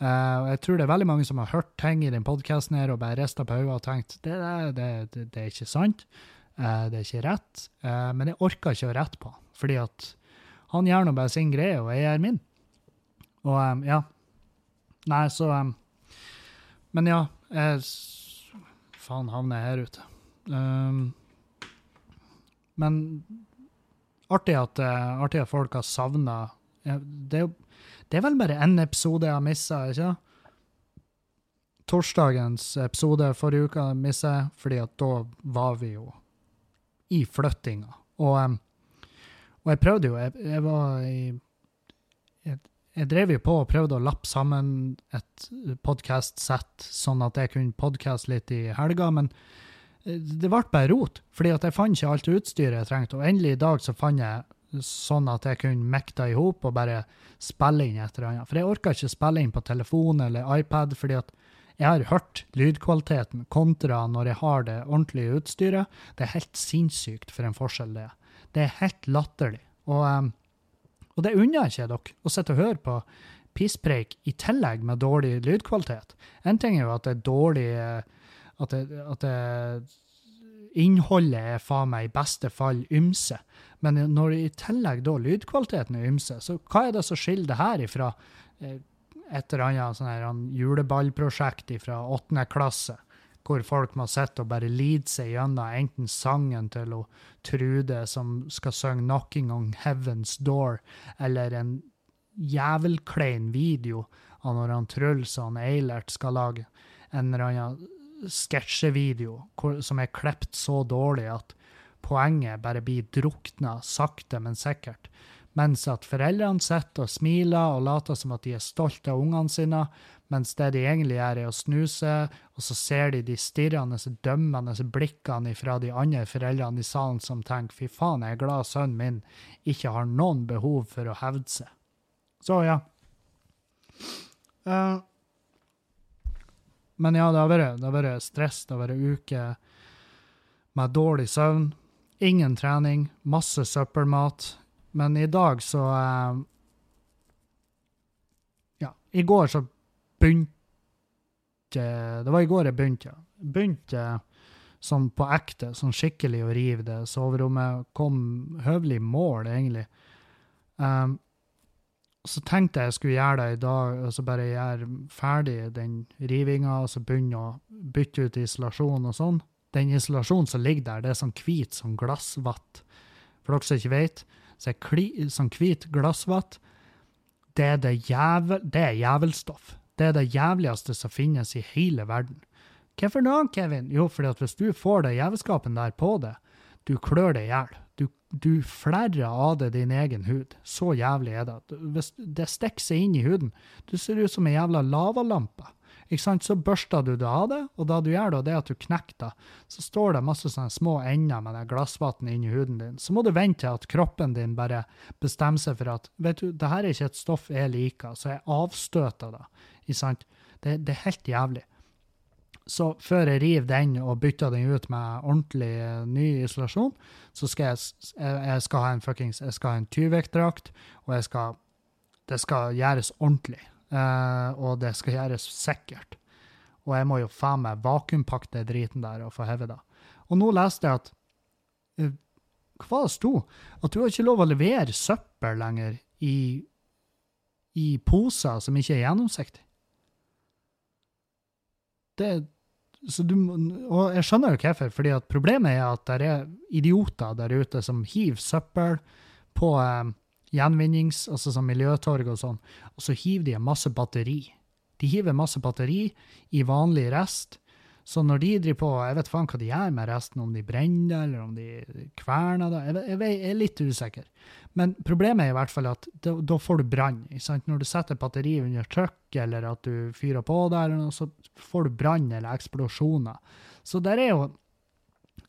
Uh, jeg tror det er veldig mange som har hørt ting i den podkasten og bare rista på hodet og tenkt det, det, det, det, er ikke sant, uh, det er ikke rett. Uh, men jeg orker ikke å rette på fordi at han gjør nå bare sin greie, og jeg gjør min. Og um, ja. Nei, så um, Men ja. Jeg, faen havner jeg her ute. Um, men artig at, artig at folk har savna Det er, det er vel bare én episode jeg har missa, ikke sant? Torsdagens episode forrige uke missa jeg, fordi at da var vi jo i flyttinga. Og, og jeg prøvde jo, jeg, jeg var i jeg, jeg drev jo på og prøvde å lappe sammen et podkast-sett, sånn at jeg kunne podkaste litt i helga, men eh, det ble bare rot, fordi at jeg fant ikke alt utstyret jeg trengte. Og endelig i dag så fant jeg sånn at jeg kunne mekta i hop og bare spille inn et eller annet. For jeg orka ikke spille inn på telefon eller iPad, fordi at jeg har hørt lydkvaliteten kontra når jeg har det ordentlige utstyret. Det er helt sinnssykt for en forskjell det er. Det er helt latterlig. Og, og det unner jeg ikke dere, å sitte og høre på pisspreik i tillegg med dårlig lydkvalitet. En ting er jo at det er dårlig eh, At, det, at det, innholdet er faen meg i beste fall ymse. Men når i tillegg da lydkvaliteten er ymse, så hva er det som skiller det her ifra eh, et eller annet sånn juleballprosjekt fra åttende klasse, hvor folk må sitte og bare lide seg gjennom enten sangen til å Trude som skal synge 'Knocking on Heaven's Door', eller en jævelklein video av når han Truls og Eilert skal lage en eller annen sketsjevideo som er klept så dårlig at poenget bare blir drukna sakte, men sikkert. Mens at foreldrene sitter og smiler og later som at de er stolte av ungene sine, mens det de egentlig gjør, er å snuse, og så ser de de stirrende, dømmende blikkene fra de andre foreldrene i salen som tenker 'fy faen, jeg er glad sønnen min ikke har noen behov for å hevde seg'. Så ja. Eh, men ja, det har vært, det har vært stress, det har vært uke med dårlig søvn, ingen trening, masse søppelmat. Men i dag så eh, Ja, i går så begynte Det var i går jeg begynte. Begynte sånn på ekte, sånn skikkelig å rive det soverommet. Kom høvelig mål, egentlig. Um, så tenkte jeg jeg skulle gjøre det i dag, og så bare gjøre ferdig den rivinga, og så begynne å bytte ut isolasjon og sånn. Den isolasjonen som ligger der, det er sånn hvit som glassvatt. For dere som ikke vet, så er kli, sånn hvit glassvatt, det er, det, jævel, det er jævelstoff. Det er det jævligste som finnes i hele verden. Hvorfor da, Kevin? Jo, fordi at hvis du får det jævelskapen der på det, du klør det i hjel. Du, du flerrer av det din egen hud. Så jævlig er det. Hvis det stikker seg inn i huden, du ser ut som ei jævla lavalampe. Ikke sant? Så børster du det av det, og da du gjør det, det at du knekker det, så står det masse sånne små ender med glassvann inni huden din. Så må du vente til at kroppen din bare bestemmer seg for at vet du, det her er ikke et stoff jeg liker, så jeg avstøter det. Ikke sant? Det, det er helt jævlig. Så før jeg river den og bytter den ut med ordentlig eh, ny isolasjon, så skal jeg, jeg, skal ha en fuckings, jeg skal ha en Tyvek-drakt, og jeg skal, det skal gjøres ordentlig. Uh, og det skal gjøres sikkert. Og jeg må jo faen meg vakuumpakke driten der og få hevet det. Og nå leste jeg at uh, Hva det sto? At du har ikke lov å levere søppel lenger i, i poser som ikke er gjennomsiktige. Det du, og jeg skjønner jo hvorfor, fordi at problemet er at det er idioter der ute som hiver søppel på eh, gjenvinnings, altså som miljøtorg og sånn, og så hiver de masse batteri. De hiver masse batteri i vanlig rest, så når de driver på, jeg vet faen hva de gjør med resten, om de brenner det, eller om de kverner det, jeg, jeg, jeg er litt usikker. Men problemet er i hvert fall at da, da får du brann. Når du setter batteri under trykk, eller at du fyrer på noe, så får du brann eller eksplosjoner. Så der er jo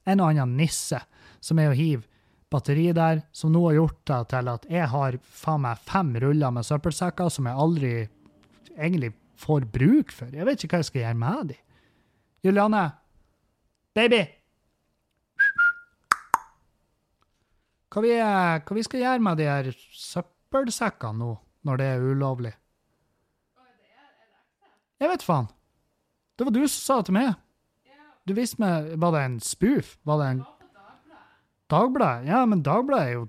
en og annen nisse som er å hive batteri der, som nå har gjort det til at jeg har faen meg fem ruller med søppelsekker som jeg aldri egentlig får bruk for. Jeg vet ikke hva jeg skal gjøre med de. Juliane, baby! Hva vi, hva vi skal gjøre med de her søppelsekkene nå, når det er ulovlig? Jeg vet faen. Det var du som sa det til meg. Du visste meg, Var det en spoof? Var det en Dagbladet? Ja, men Dagbladet er jo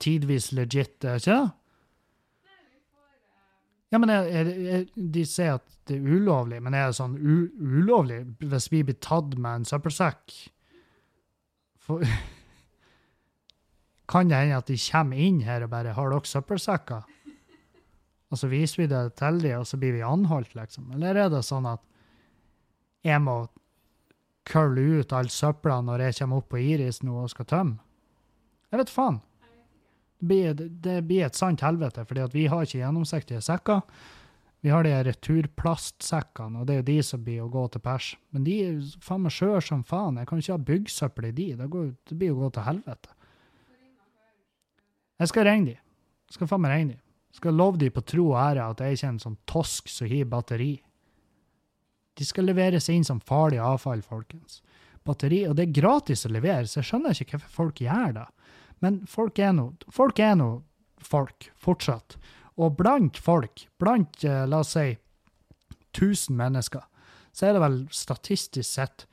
tidvis legit, ikke det? Ja, men er, er, er, de sier at det er ulovlig, men er det sånn u, ulovlig hvis vi blir tatt med en søppelsekk? For, kan det hende at de kommer inn her og bare 'Har dere søppelsekker?' Og så viser vi det til dem, og så blir vi anholdt, liksom. Eller er det sånn at jeg må kølle ut all søpla når jeg kommer opp på Iris nå og skal tømme? Jeg vet faen. Det blir, et sant helvete, fordi vi har ikke gjennomsiktige sekker. Vi har de returplastsekkene, og det er jo de som blir å gå til pers. Men de er faen meg skjøre som faen. Jeg kan ikke ha byggsøppel i de. Det, går, det blir jo å gå til helvete. Jeg skal ringe de. Jeg skal faen meg ringe de. Jeg skal love de på tro og ære at jeg ikke en sånn tosk som gir batteri. De skal leveres inn som farlig avfall, folkens. Batteri, og det er gratis å levere, så jeg skjønner ikke hvorfor folk gjør det. Men folk er nå folk, nå folk, fortsatt. Og blant folk, blant, eh, la oss si, 1000 mennesker, så er det vel statistisk sett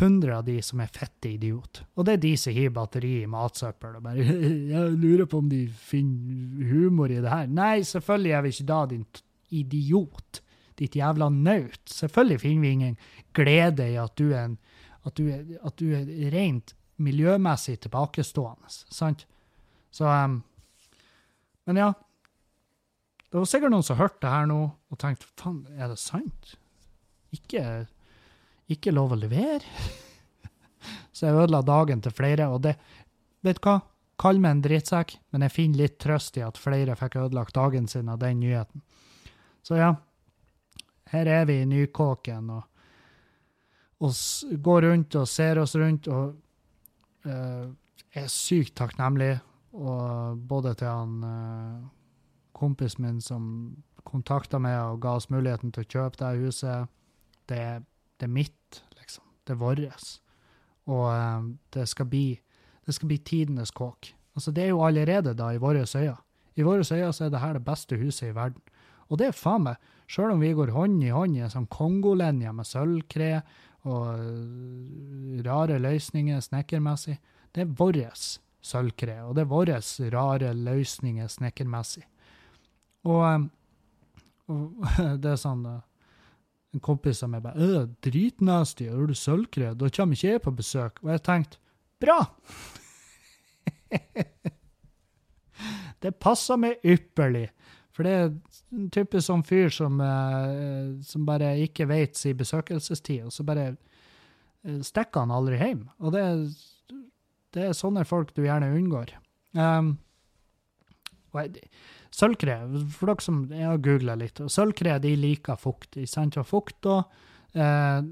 100 av de som er fette idiot. Og det er de som hiver batteri i matsøppel og bare Jeg lurer på om de finner humor i det her. Nei, selvfølgelig er vi ikke da, din idiot. Ditt jævla naut. Selvfølgelig finner vi ingen glede i at du er, en, at du er, at du er rent miljømessig tilbakestående. Sant? Så um, Men ja. Det var sikkert noen som hørte det her nå og tenkte faen, er det sant? Ikke ikke lov å levere. Så jeg ødela dagen til flere, og det Vet du hva? Kall meg en drittsekk, men jeg finner litt trøst i at flere fikk ødelagt dagen sin av den nyheten. Så ja, her er vi i Nykåken og, og går rundt og ser oss rundt og er sykt takknemlig, og både til han eh, kompisen min som kontakta meg og ga oss muligheten til å kjøpe det huset. Det, det er mitt, liksom. Det er vårt. Og eh, det, skal bli, det skal bli tidenes kåk. Altså, det er jo allerede da i våre øyne. I våre øyne så er det her det beste huset i verden. Og det er faen meg, sjøl om vi går hånd i hånd i en sånn kongolinje med sølvkre og øh, rare løsninger snekkermessig, det er vårt sølvkre, og det er våre rare løsninger snekkermessig. Og, eh, og det er sånn eh, En kompis av meg bare «Øh, 'Dritnasty, har du sølvkre?' Da kommer ikke jeg på besøk. Og jeg tenkte 'bra'! det passer meg ypperlig. For det er en type sånn fyr som, eh, som bare ikke vet sin besøkelsestid, og så bare eh, stikker han aldri hjem. Og det, det er sånne folk du gjerne unngår. Um, Sølvkre, for dere som jeg har googla litt, sølvkre de liker fukt. sant? Og fukt, og eh,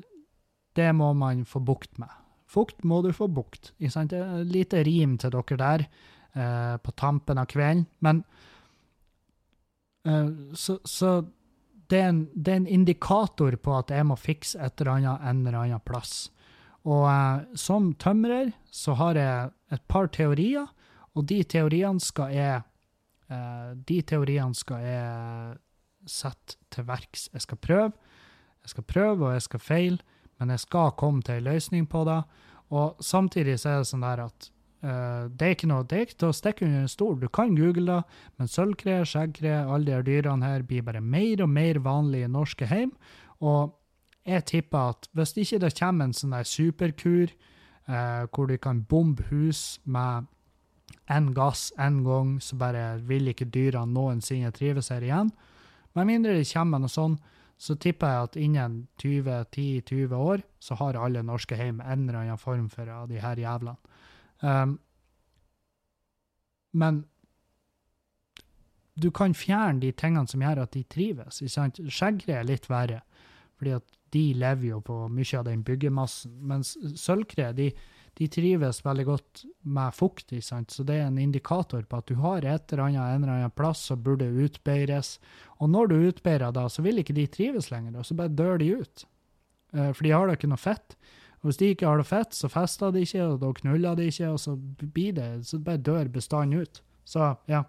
det må man få bukt med. Fukt må du få bukt. ikke lite rim til dere der eh, på tampen av kvelden. Men så, så det, er en, det er en indikator på at jeg må fikse et eller annet en eller annen plass. Og eh, som tømrer så har jeg et par teorier, og de teoriene skal jeg eh, De teoriene skal jeg sette til verks. Jeg skal prøve. Jeg skal prøve, og jeg skal feile, men jeg skal komme til en løsning på det. Og samtidig så er det sånn der at eh, det er ikke noe, det er ikke til å stikke under en stol. Du kan google det, men sølvkre, skjeggkre, alle de dyrene her blir bare mer og mer vanlige i norske hjem. Og jeg tipper at hvis ikke det kommer en sånn der superkur, eh, hvor du kan bombe hus med en gass en gang, så bare vil ikke dyrene noensinne trives her igjen. Med mindre det kommer noe sånn, så tipper jeg at innen 20-10-20 år, så har alle norske hjem en eller annen form for de her jævlene. Um, men du kan fjerne de tingene som gjør at de trives. Skjeggkre er litt verre, fordi at de lever jo på mye av den byggemassen. Mens sølvkre de, de trives veldig godt med fukt, så det er en indikator på at du har et eller annet en eller annen plass som burde utbeires. Og når du utbeirer da, så vil ikke de trives lenger, og så bare dør de ut. Eh, For de har da ikke noe fett. Hvis de ikke har det fett, så fester de ikke, og da knuller de ikke, og så blir det, så bare dør bestanden ut. Så, ja.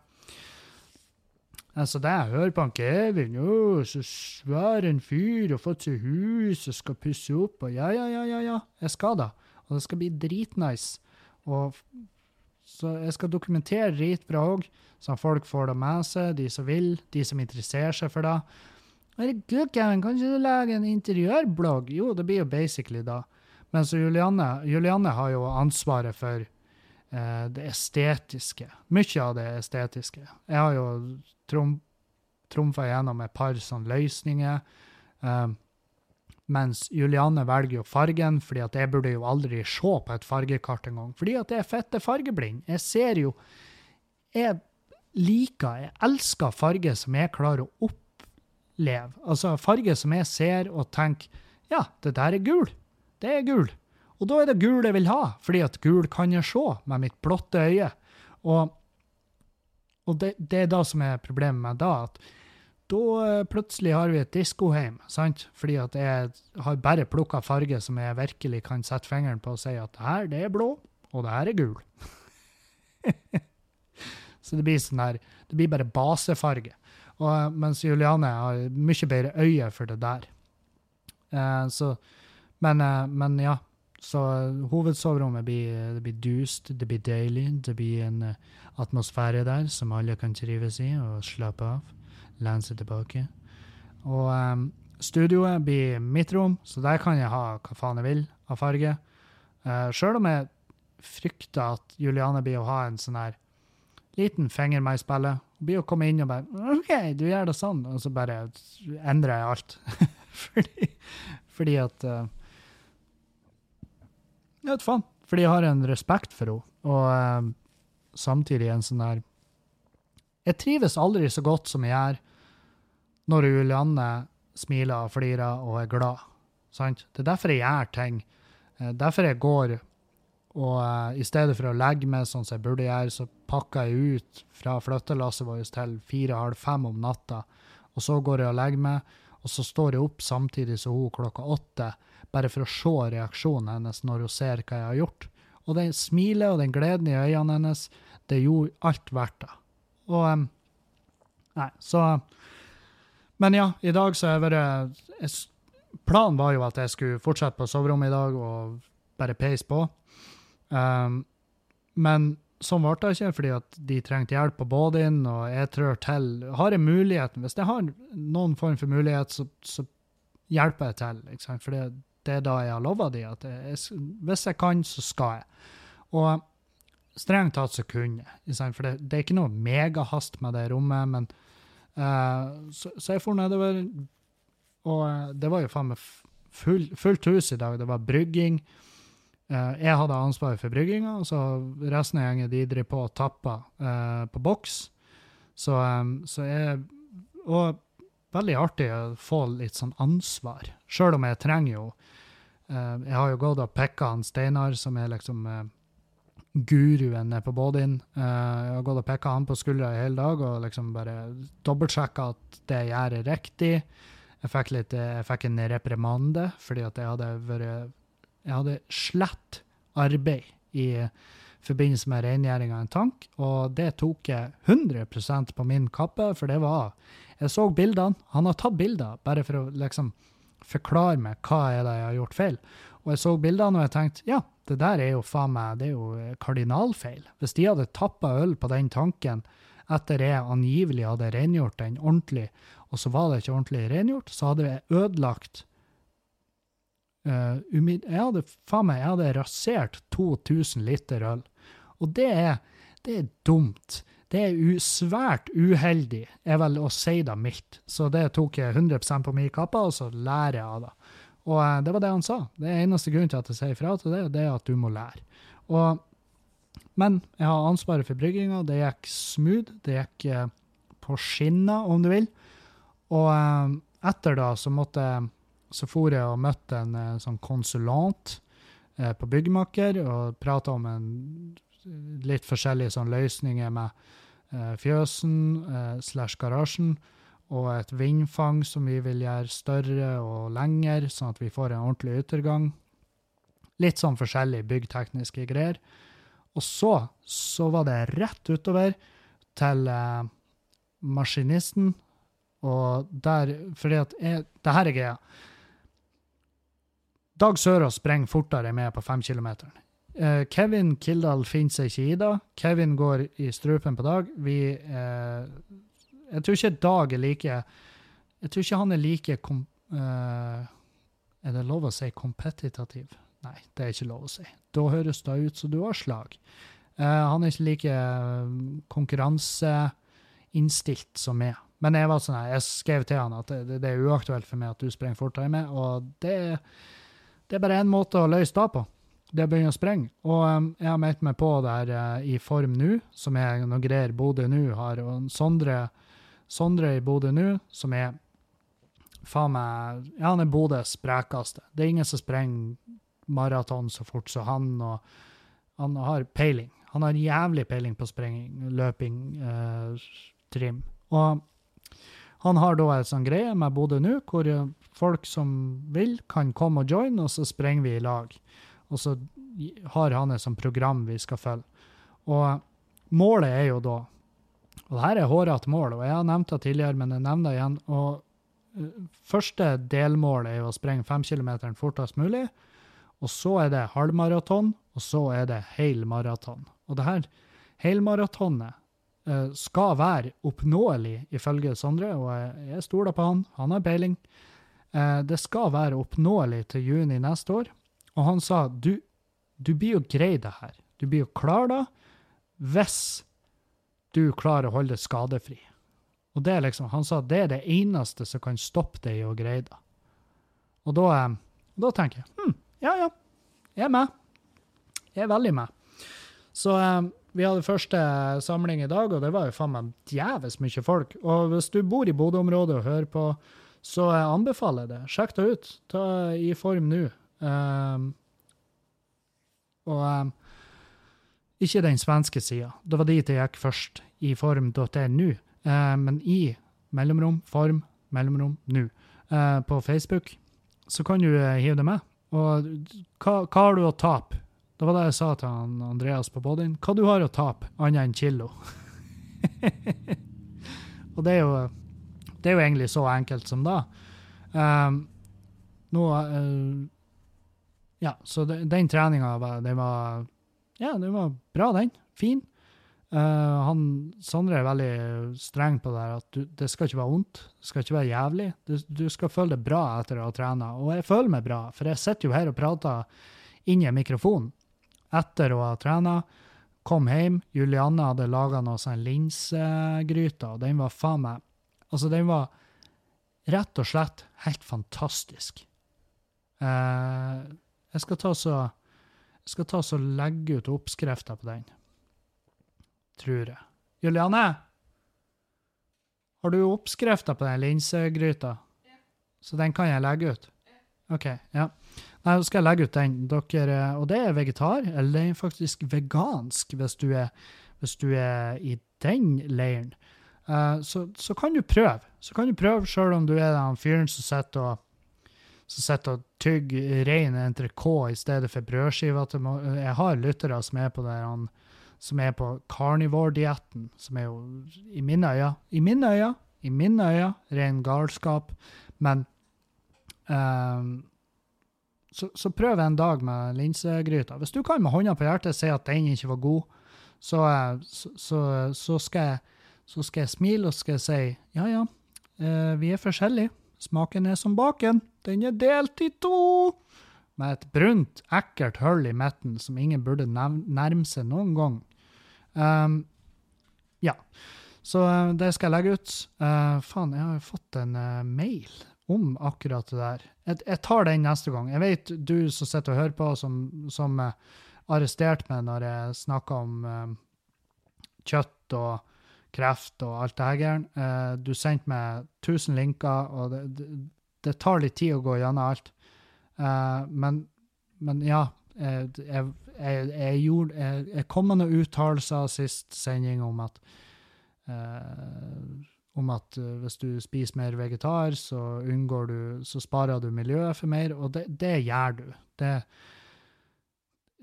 Altså, det jeg hører på han Kevin, å, så svær en fyr, og fått seg hus, og skal pusse opp, og ja, ja, ja, ja, ja, jeg skal da. Og det skal bli dritnice. Og så jeg skal dokumentere dritbra òg, så folk får det med seg, de som vil, de som interesserer seg for det. Herregud, Kevin, kan ikke du lage en interiørblogg? Jo, det blir jo basically da. Men så Julianne, Julianne har jo ansvaret for eh, det estetiske. Mye av det estetiske. Jeg har jo trom, trumfa gjennom et par sånne løsninger. Eh, mens Juliane velger jo fargen, fordi at jeg burde jo aldri se på et fargekart engang. Fordi at jeg er fette fargeblind. Jeg ser jo Jeg liker, jeg elsker farger som jeg klarer å oppleve. Altså farger som jeg ser og tenker Ja, det der er gul. Det er gul. Og da er det gul jeg vil ha, fordi at gul kan jeg se med mitt blotte øye. Og, og det, det, er da som er problemet med da, at da eh, plutselig har vi et diskoheim, sant? Fordi at jeg har bare plukka farge som jeg virkelig kan sette fingeren på og si at det her, det er blå, og det her er gul. Så det blir sånn her Det blir bare basefarge. Og, mens Juliane har mye bedre øye for det der. Eh, så, men, eh, men, ja. Så hovedsoverommet blir, det blir dust, det blir deilig. Det blir en atmosfære der som alle kan trives i og slappe av. Lene seg tilbake. Og um, studioet blir mitt rom, så der kan jeg ha hva faen jeg vil av farge. Uh, Sjøl om jeg frykter at Juliane blir å ha en sånn her liten finger meg i spillet. Hun blir å komme inn og bare OK, du gjør det sånn. Og så bare endrer jeg alt. fordi, fordi, at uh, Jeg vet faen. Fordi jeg har en respekt for henne. Og uh, samtidig en sånn der Jeg trives aldri så godt som jeg gjør når Julianne smiler og flirer og er glad. Sant? Det er derfor jeg gjør ting. Uh, derfor jeg går og uh, i stedet for å legge meg sånn som jeg burde gjøre, så pakker jeg ut fra flyttelasset vårt til fire-halv fem om natta. Og så går jeg og legger meg, og så står jeg opp samtidig som hun klokka åtte, bare for å se reaksjonen hennes når hun ser hva jeg har gjort. Og det smilet og den gleden i øynene hennes, det gjorde alt verdt det. Og Nei, så Men ja, i dag så har jeg vært Planen var jo at jeg skulle fortsette på soverommet i dag og bare peise på. Um, men sånn ble det ikke, fordi at de trengte hjelp på båten, og jeg trør til. Har jeg muligheten, hvis jeg har noen form for mulighet, så, så hjelper jeg til. For det, er da jeg har lova de, at jeg, hvis jeg kan, så skal jeg. Og strengt tatt så kunne jeg. For det, det, er ikke noe megahast med det rommet, men uh, så, så, jeg for nedover, og uh, det var jo faen meg full, fullt hus i dag. Det var brygging. Uh, jeg hadde ansvaret for brygginga, så resten av gjengen de på og tapper uh, på boks. Så, um, så jeg Og veldig artig å få litt sånn ansvar, sjøl om jeg trenger jo uh, Jeg har jo gått og pekka han Steinar, som er liksom guruen nede på Bådin. jeg har gått og pekka han på skuldra i hele dag og liksom bare dobbeltsjekka at det jeg gjør, er riktig. Jeg fikk, litt, jeg fikk en reprimande fordi at jeg hadde vært jeg hadde slett arbeid i forbindelse med rengjøring av en tank, og det tok jeg 100% på min kappe, for det var Jeg så bildene. Han har tatt bilder bare for å liksom forklare meg hva er det jeg har gjort feil. Og jeg så bildene og jeg tenkte ja, det der er jo faen meg det er jo kardinalfeil. Hvis de hadde tappa øl på den tanken etter jeg angivelig hadde rengjort den ordentlig, og så var det ikke ordentlig rengjort, så hadde jeg ødelagt Uh, jeg hadde faen meg, jeg hadde rasert 2000 liter øl. Og det er, det er dumt. Det er svært uheldig, er vel å si det mildt. Så det tok jeg 100 på min kappe, og så lærer jeg av det. Og uh, det var det han sa. Det eneste grunnen til at jeg sier ifra til det, det er at du må lære. Og, men jeg har ansvaret for brygginga. Det gikk smooth. Det gikk uh, på skinner, om du vil. Og etter da så måtte jeg så for jeg og møtte en eh, sånn konsulant eh, på Byggmaker og prata om en litt forskjellige sånn løsninger med eh, fjøsen eh, slash garasjen og et vindfang som vi vil gjøre større og lengre, sånn at vi får en ordentlig yttergang. Litt sånn forskjellige byggtekniske greier. Og så, så var det rett utover til eh, maskinisten. Og der Fordi at jeg, det her er greia. Dag Sørås sprenger fortere med på femkilometeren. Uh, Kevin Kildahl finner seg ikke i det. Kevin går i strupen på Dag. Vi uh, Jeg tror ikke Dag er like Jeg tror ikke han er like kom, uh, Er det lov å si kompetitativ? Nei, det er ikke lov å si. Da høres det ut som du har slag. Eh, han er ikke like eh, konkurranseinnstilt som meg. Men jeg var sånn, jeg skrev til han at det, det er uaktuelt for meg at du sprenger fortere meg, og det, det er bare én måte å løse det på. Det begynner å sprenge. Og um, jeg har meldt meg på der uh, i Form nå, som er noe greier Bodø nå har. Og Sondre, Sondre i Bodø nå, som er faen meg Ja, han er Bodøs sprekeste. Det er ingen som sprenger maraton så fort som han, og han har peiling. Han har jævlig peiling på sprenging, løping, uh, trim. Og han har da en sånn greie med Bodø nå, hvor folk som vil, kan komme og joine, og så sprenger vi i lag. Og så har han et sånt program vi skal følge. Og målet er jo da Og det her er hårete mål, og jeg har nevnt det tidligere, men jeg nevner det igjen. og Første delmål er jo å sprenge fem kilometer fortest mulig. Og så er det halvmaraton, og så er det hel maraton. Og det her helmaratonet skal være oppnåelig, ifølge Sondre, og jeg, stoler på han. Han har peiling. Uh, det skal være oppnåelig til juni neste år. Og han sa du, du blir jo grei det her. Du blir jo klar da, hvis du klarer å holde deg skadefri. Og det er liksom, Han sa det er det eneste som kan stoppe deg i å greie det. Og da, eh, da tenker jeg hm, ja ja, jeg er med. Jeg er veldig med. Så eh, vi hadde første samling i dag, og det var jo faen meg djevelsk mye folk. Og hvis du bor i Bodø-området og hører på, så jeg anbefaler jeg det. Sjekk det ut. Ta i form nå. Um, og um, ikke den svenske sida. Det var dit jeg gikk først, i form.nu. Uh, men i mellomrom, form, mellomrom, nå. Uh, på Facebook så kan du uh, hive det med. Og hva, hva har du å tape? Det var det jeg sa til Andreas på bodyen. Hva du har å tape, annet enn kilo? og det er, jo, det er jo egentlig så enkelt som da. Um, nå uh, Ja, så de, den treninga den var Ja, den var bra, den. Fin. Uh, han, Sondre er veldig streng på det her, at du, det skal ikke være vondt. Det skal ikke være jævlig. Du, du skal føle deg bra etter å ha trena. Og jeg føler meg bra, for jeg sitter jo her og prater inn i en mikrofon etter å ha trena. Kom hjem. Julianne hadde laga noe sånn linsegryte, og den var faen meg Altså, den var rett og slett helt fantastisk. Eh, jeg skal ta så jeg skal ta så legge ut oppskrifta på den. Tror jeg. Julianne? Har du oppskrifta på den linsegryta? Ja. Så den kan jeg legge ut? Ja. OK. Ja. Nei, så skal jeg legge ut den. Dere, og det er vegetar, eller er faktisk vegansk, hvis du er, hvis du er i den leiren. Uh, så, så, kan du prøve. Så kan du prøve, sjøl om du er den fyren som sitter og som sitter og tygger rein entrecôte i stedet for brødskiver. Jeg har lyttere som er på det, som er på carnivore-dietten, som er jo i mine øyne I mine øyne, i mine øyne, ren galskap. Men um, så, så, prøv en dag med linsegryta. Hvis du kan med hånda på hjertet si at den ikke var god, så, eh, så, så skal, jeg, skal jeg smile og skal si ja, ja, eh, vi er forskjellige. Smaken er som baken. Den er delt i to! Med et brunt, ekkelt hull i midten som ingen burde nærme seg noen gang. Um, ja. Så uh, det skal jeg legge ut. Uh, faen, jeg har jo fått en uh, mail om akkurat det der. Jeg, jeg, tar den neste gang. Jeg vet du som sitter og hører på, som, som uh, arresterte meg når jeg snakka om uh, kjøtt og kreft og alt det her. Uh, du sendte meg 1000 linker, og det, det, det, tar litt tid å gå gjennom alt. Uh, men, men, ja, jeg, jeg, jeg gjorde, jeg, kom med noen uttalelser sist sending om at om at uh, hvis du spiser mer vegetar, så unngår du, så sparer du miljøet for mer, og det, det gjør du. Det,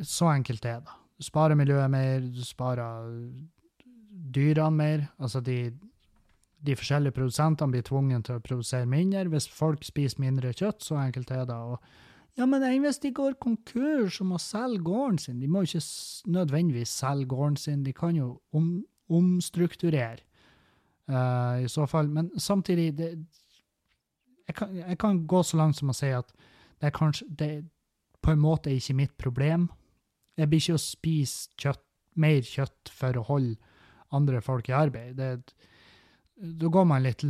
så enkelt er det. Du sparer miljøet mer, du sparer dyrene mer. Altså de, de forskjellige produsentene blir tvunget til å produsere mindre. Hvis folk spiser mindre kjøtt, så enkelt er det. Og, ja, men hvis de går konkurs og må selge gården sin De må ikke nødvendigvis selge gården sin, de kan jo om, omstrukturere uh, i så fall. Men samtidig det, jeg, kan, jeg, kan, gå så langt som å si at det er kanskje det på en måte ikke mitt problem. Jeg blir ikke å spise kjøtt mer kjøtt for å holde andre folk i arbeid. Det, da går man litt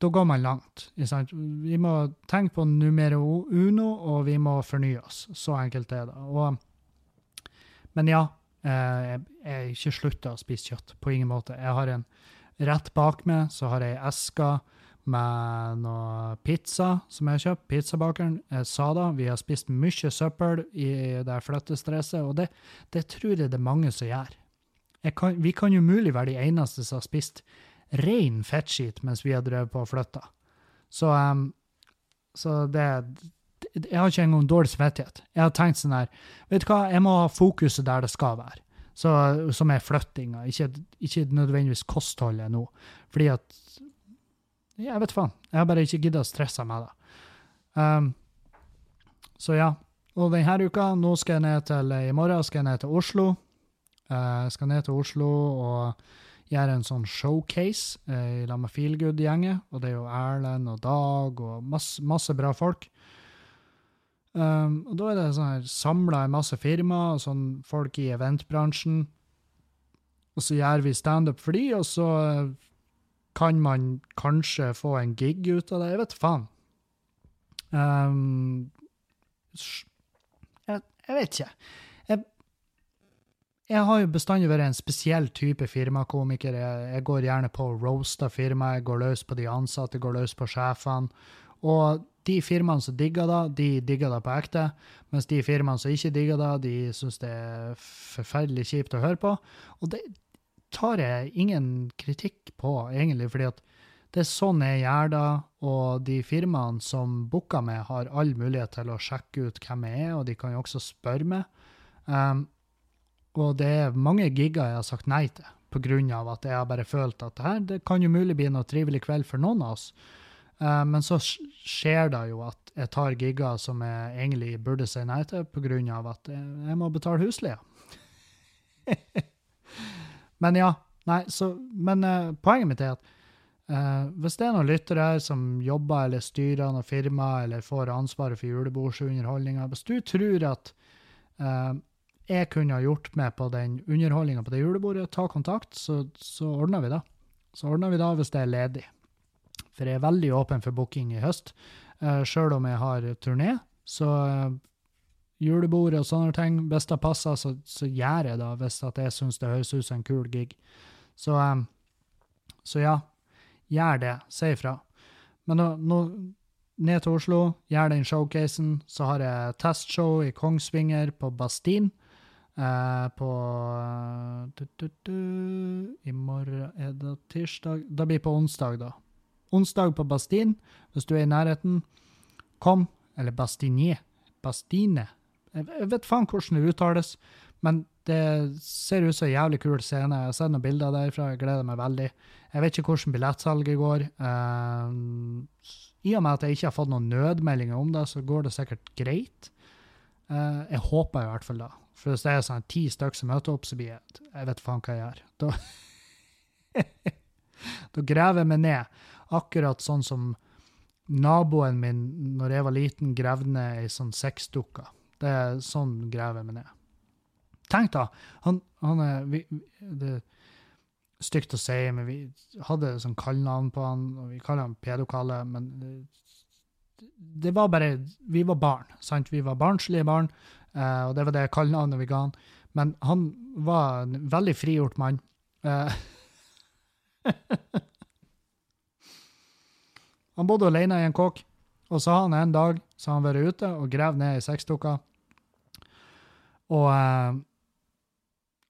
Da går man langt. Vi må tenke på numero uno, og vi må fornye oss. Så enkelt er det. Og, men ja, jeg har ikke slutta å spise kjøtt. På ingen måte. Jeg har en Rett bak meg så har jeg ei eske med noe pizza som jeg har kjøpt. Pizzabakeren Sada. Vi har spist mye søppel i det flyttestresset, og det, det, tror jeg det er mange som gjør. Kan, vi kan jo mulig være de eneste som har spist ren fettskit mens vi har drevet på og flytta. Så, um, så det Jeg har ikke engang dårlig samvittighet. Jeg har tenkt sånn her Vet du hva, jeg må ha fokuset der det skal være. Så, som er flyttinga, ikke, ikke, nødvendigvis kostholdet nå. Fordi at Jeg vet faen. Jeg har bare ikke giddet å stresse med det. Um, så ja. Og denne uka, nå skal jeg ned til I morgen skal jeg ned til Oslo. Uh, jeg skal ned til Oslo og gjøre en sånn showcase uh, i lag med Feelgood-gjengen. Og det er jo Erlend og Dag og masse, masse bra folk. Um, og da er det sånn her samla en masse firmaer og sånn folk i eventbransjen. Og så gjør vi standup for de, og så kan man kanskje få en gig ut av det. Jeg vet faen. Um, jeg, jeg, vet ikke. Jeg, jeg, har jo bestandig vært en spesiell type firmakomiker. Jeg, jeg går gjerne på å roaste firmaet, går løs på de ansatte, går løs på sjefene. Og de firmaene som digger det, de digger det på ekte. Mens de firmaene som ikke digger det, de syns det er forferdelig kjipt å høre på. Og det tar jeg ingen kritikk på, egentlig, fordi at det er sånn jeg gjør det. Og de firmaene som booker meg, har all mulighet til å sjekke ut hvem jeg er, og de kan jo også spørre meg. Um, og det er mange gigger jeg har sagt nei til, pga. at jeg har bare følt at det her det kan jo mulig bli noe trivelig kveld for noen av oss. Uh, men så skjer det jo at jeg tar gigger som jeg egentlig burde si nei til, pga. at jeg må betale husleie. men ja. Nei, så, men uh, poenget mitt er at uh, hvis det er noen lyttere her som jobber eller styrer noe firma eller får ansvaret for julebordsunderholdninga, hvis du tror at jeg kunne ha gjort med på den underholdninga på det julebordet, ta kontakt, så, så ordner vi det. Så ordner vi det hvis det er ledig. For jeg er veldig åpen for booking i høst. Uh, Sjøl om jeg har turné, så uh, julebord og sånne ting, hvis det passer, så, så gjør jeg det hvis at jeg syns det høres ut som en kul gig. Så, um, så ja, gjør det. Si ifra. Men nå, ned til Oslo, gjør den showcasen. Så har jeg testshow i Kongsvinger på Bastin. Uh, på du, du, du, I morgen er det tirsdag Det blir på onsdag, da onsdag på Bastin, hvis du er i nærheten. Kom. Eller Bastinier. Bastine. Jeg vet faen hvordan det uttales, men det ser ut som en jævlig kul scene. Jeg har sett noen bilder derfra, jeg gleder meg veldig. Jeg vet ikke hvordan billettsalget går. Uh, I og med at jeg ikke har fått noen nødmeldinger om det, så går det sikkert greit. Uh, jeg håper i hvert fall det. For hvis det er sånn ti stykker som møter opp, så blir jeg Jeg vet faen hva jeg gjør. Da, da graver jeg meg ned. Akkurat sånn som naboen min når jeg var liten, gravde ned ei sånn sexdukke. Det er sånn graver jeg meg ned. Tenk da, han, han er vi, Det er stygt å si, men vi hadde sånn kallenavn på han, og vi kaller han Pedokalle, men det, det, var bare Vi var barn, sant? Vi var barnslige barn, eh, og det var det kallenavnet vi ga han. Men han var en veldig frigjort mann. Eh, Han bodde alene i en kåk, og så har han en dag så han vært ute og gravd ned i sexdukka. Og, eh,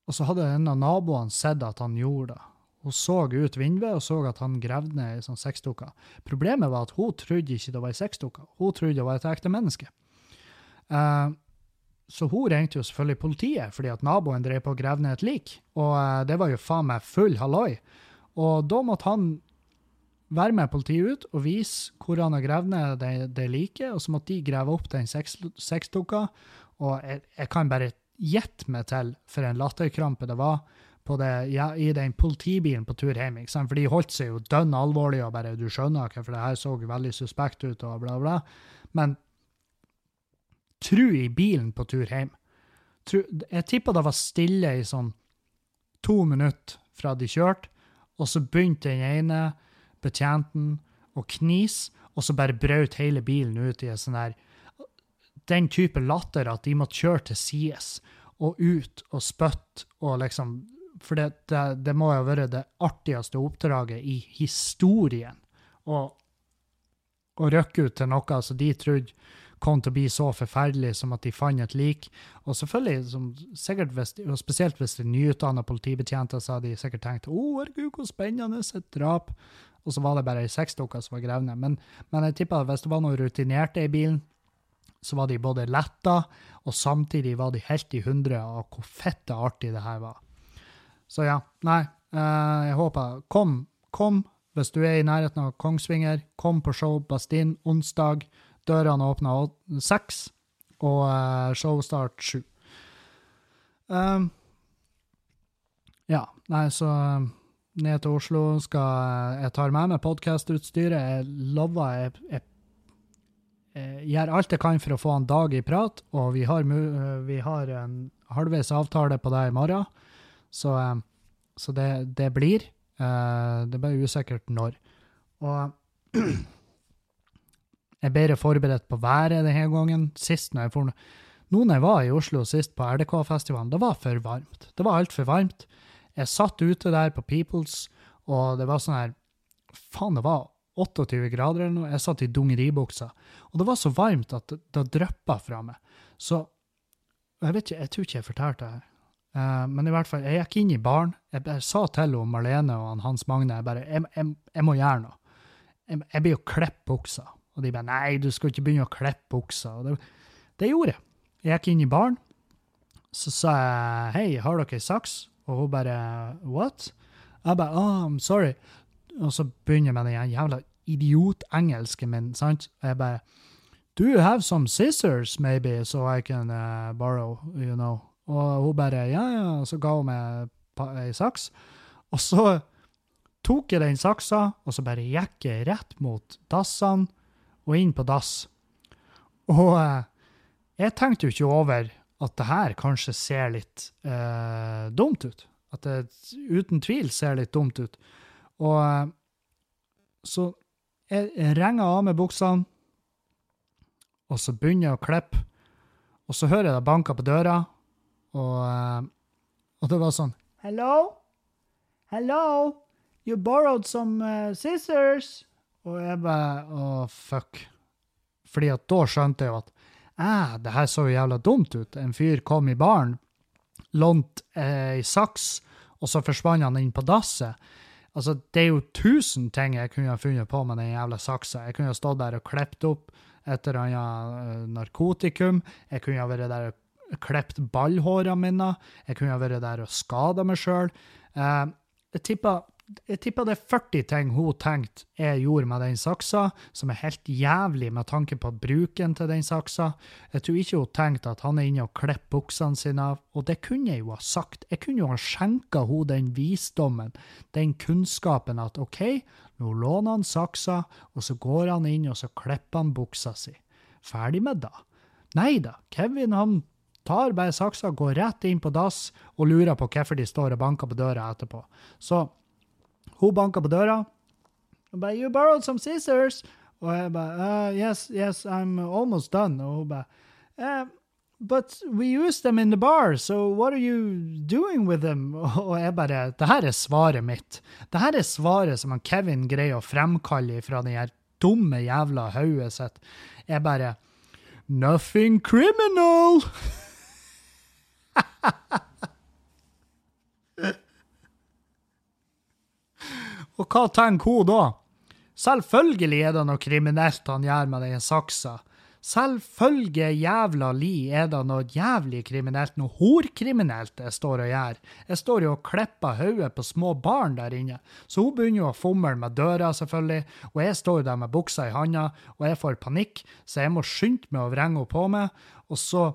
og så hadde en av naboene sett at han gjorde det. Hun så ut vinduet og så at han gravde ned i sånn sexdukke. Problemet var at hun trodde ikke det var ei sexdukke, hun trodde det var et ekte menneske. Uh, så hun ringte jo selvfølgelig politiet, fordi at naboen drev på å grave ned et lik. Og uh, det var jo faen meg full halloi. Og da måtte han være med politiet ut og vise hvor han har gravd ned det, de liket, og så måtte de grave opp den sexdukka. Og jeg, jeg, kan bare gjette meg til for en latterkrampe det var det, ja, i den politibilen på tur hjem. For de holdt seg jo dønn alvorlig og bare Du skjønner ikke, for det her så veldig suspekt ut og bla, bla. Men tru i bilen på tur hjem. Tru, jeg tipper det var stille i sånn to minutter fra de kjørte, og så begynte den ene betjenten og knis, og så bare brøt hele bilen ut i en sånn her Den type latter at de måtte kjøre til sides og ut og spytte og liksom For det, det, det må jo ha vært det artigste oppdraget i historien. Å rykke ut til noe som de trodde kom til å bli så forferdelig som at de fant et lik. Og selvfølgelig, som, sikkert hvis, og spesielt hvis de nyutdanna politibetjenter, så hadde de sikkert tenkt å, herregud, hvor spennende, et drap. Og så var det bare seks stykker som var grevne. Men, men jeg tipper at hvis det var noen rutinerte i bilen, så var de både letta, og samtidig var de helt i hundre av hvor fette artig det her var. Så ja, nei, eh, jeg håper Kom, kom hvis du er i nærheten av Kongsvinger. Kom på show Bastin onsdag. Dørene åpner seks, og uh, showstart sju. Um, ja, nei, så ned til Oslo skal jeg tar med meg podkastutstyret. Jeg lover jeg, jeg, jeg, gjør alt jeg kan for å få en dag i prat, og vi har, vi har en halvveis avtale på det i morgen, så, um, så det, det, blir. Uh, det er bare usikkert når. Og Jeg er bedre forberedt på været denne gangen. Sist når jeg for, nå når jeg var i Oslo sist på RDK-festivalen, det var for varmt. Det var altfor varmt. Jeg satt ute der på Peoples, og det var sånn her Faen, det var 28 grader eller noe. Jeg satt i dungeribuksa. Og det var så varmt at det, det dryppa fra meg. Så jeg vet ikke, jeg tror ikke jeg fortalte det her. Uh, men i hvert fall, jeg gikk inn i baren. Jeg jeg sa til Marlene og Hans Magne jeg bare, jeg, jeg, jeg må gjøre noe. Jeg, jeg blir jo klippe buksa. Og de bare nei, du skal ikke begynne å klippe buksa. Det, det gjorde jeg. Jeg gikk inn i baren. Så sa jeg hei, har dere saks? Og hun bare what? Jeg bare oh, I'm sorry. Og så begynner jeg med den jævla idiotengelsken min, sant? Og jeg bare Do you have some scissors, maybe, so I can uh, borrow, you know? Og hun bare ja, ja, og så ga hun meg ei saks. Og så tok jeg den saksa, og så bare gikk jeg rett mot dassene og inn på dass. Og eh, jeg tenkte jo ikke over at det her kanskje ser litt eh, dumt ut. At det uten tvil ser litt dumt ut. Og eh, så jeg renger av med buksene, og så begynner jeg å klippe. Og så hører jeg det banker på døra, og, eh, og det var sånn Hello? Hello? You borrowed some uh, scissors? Og jeg bare Å, fuck. Fordi at da skjønte jeg jo at æh, det her så jo jævla dumt ut. En fyr kom i baren, lånte ei eh, saks, og så forsvant han inn på dasset. Altså, det er jo tusen ting jeg kunne ha funnet på med den jævla saksa. Jeg kunne ha stått der og klippet opp et eller annet uh, narkotikum. Jeg kunne ha vært der og klippet ballhårene mine. Jeg kunne ha vært der og skada meg sjøl. Eh, jeg tipper jeg tipper det er 40 ting hun tenkte jeg gjorde med den saksa, som er helt jævlig med tanke på bruken til den saksa. Jeg tror ikke hun tenkte at han er inne og klipper buksene sine av, og det kunne jeg jo ha sagt. Jeg kunne jo ha skjenka hun den visdommen, den kunnskapen at OK, nå låner han saksa, og så går han inn og så klipper han buksa si. Ferdig med det. Nei da, Kevin han tar bare saksa, går rett inn på dass og lurer på hvorfor de står og banker på døra etterpå. Så hun banka på døra. Og bare 'You borrowed some scissors'. Og jeg bare uh, 'Yes, yes, I'm almost done'. Og hun bare uh, 'But we use them in the bar, so what are you doing with them?' Og jeg bare 'Det her er svaret mitt'. Det her er svaret som han Kevin greier å fremkalle fra den her dumme jævla hodet sitt. Jeg bare 'Nothing criminal'. Og hva tenker hun da? Selvfølgelig er det noe kriminelt han gjør med den saksa. Selvfølgelig jævla li er det noe jævlig kriminelt, noe horkriminelt jeg står og gjør. Jeg står jo og klipper hodet på små barn der inne, så hun begynner jo å fomle med døra, selvfølgelig, og jeg står der med buksa i handa, og jeg får panikk, så jeg må skynde meg å vrenge henne på meg, og så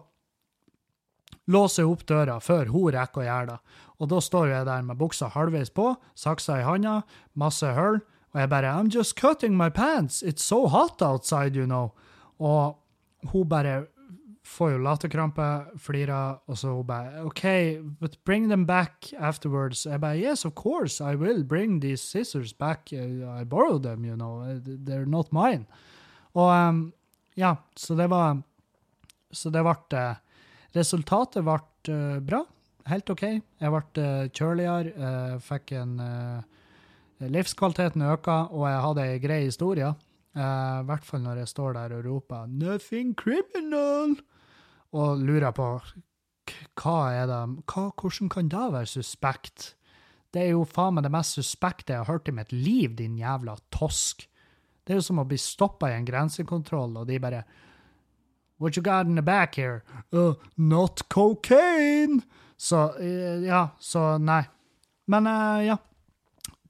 låser jeg opp døra før hun rekker å gjøre det. Og da står jeg der med buksa halvveis på, saksa i handa, masse hull, og jeg bare I'm just cutting my pants, it's so hot outside, you know. Og hun bare får jo latterkrampe, flirer, og så hun bare OK, but bring them back afterwards. Jeg bare Yes, of course, I will bring these scissors back. I borrowed them, you know. They're not mine. Og um, ja, så det var Så det ble Resultatet ble uh, bra. Helt OK. Jeg ble uh, kjøligere, uh, fikk en Livskvaliteten øka, og jeg hadde ei grei historie. I hvert fall når jeg står der og roper 'nothing criminal' og lurer på hva er det hva, Hvordan kan det være suspekt? Det er jo faen meg det mest suspekte jeg har hørt i mitt liv, din jævla tosk. Det er jo som å bli stoppa i en grensekontroll, og de bare What you got in the back here? Uh, not cocaine! Så uh, ja, så nei. Men uh, ja.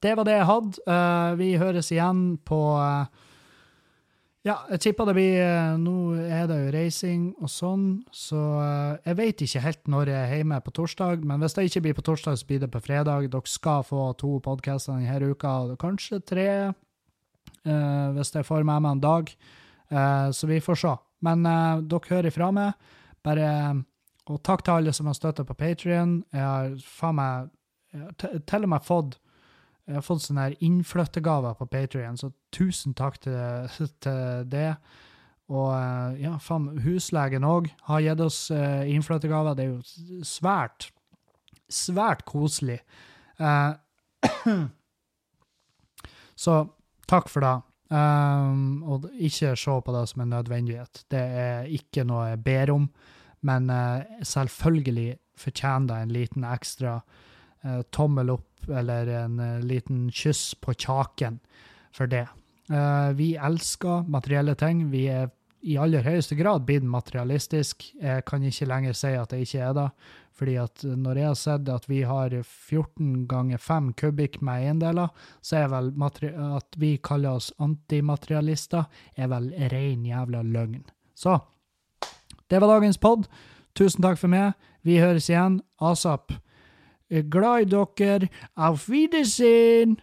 Det var det jeg hadde. Uh, vi høres igjen på ja, jeg tipper det blir Nå er det jo reising og sånn, så jeg vet ikke helt når jeg er hjemme på torsdag. Men hvis det ikke blir på torsdag, så blir det på fredag. Dere skal få to podkaster denne uka, kanskje tre hvis jeg får med meg en dag. så vi får se. Men dere hører ifra meg. Bare Og takk til alle som har støtta på Patrion. Jeg har faen meg til og med fått jeg har fått sånne her innflyttegaver på Patrion, så tusen takk til, til det. Og eh, ja, faen, huslegen òg har gitt oss eh, innflyttegaver. Det er jo svært, svært koselig. Eh, så takk for det. Um, og ikke se på det som en nødvendighet. Det er ikke noe jeg ber om, men uh, selvfølgelig fortjener det en liten ekstra uh, tommel opp eller en uh, liten kyss på kjaken for det. vi elsker materielle ting. Vi er i aller høyeste grad blitt materialistisk. Jeg kan ikke lenger si at det ikke er det. Fordi at når jeg har sett at vi har 14 ganger 5 kubikk med eiendeler, så er vel at vi kaller oss antimaterialister, er vel ren jævla løgn. Så det var dagens pod. Tusen takk for meg. Vi høres igjen. Asap. Glad i dere. Auf Wiedersehen!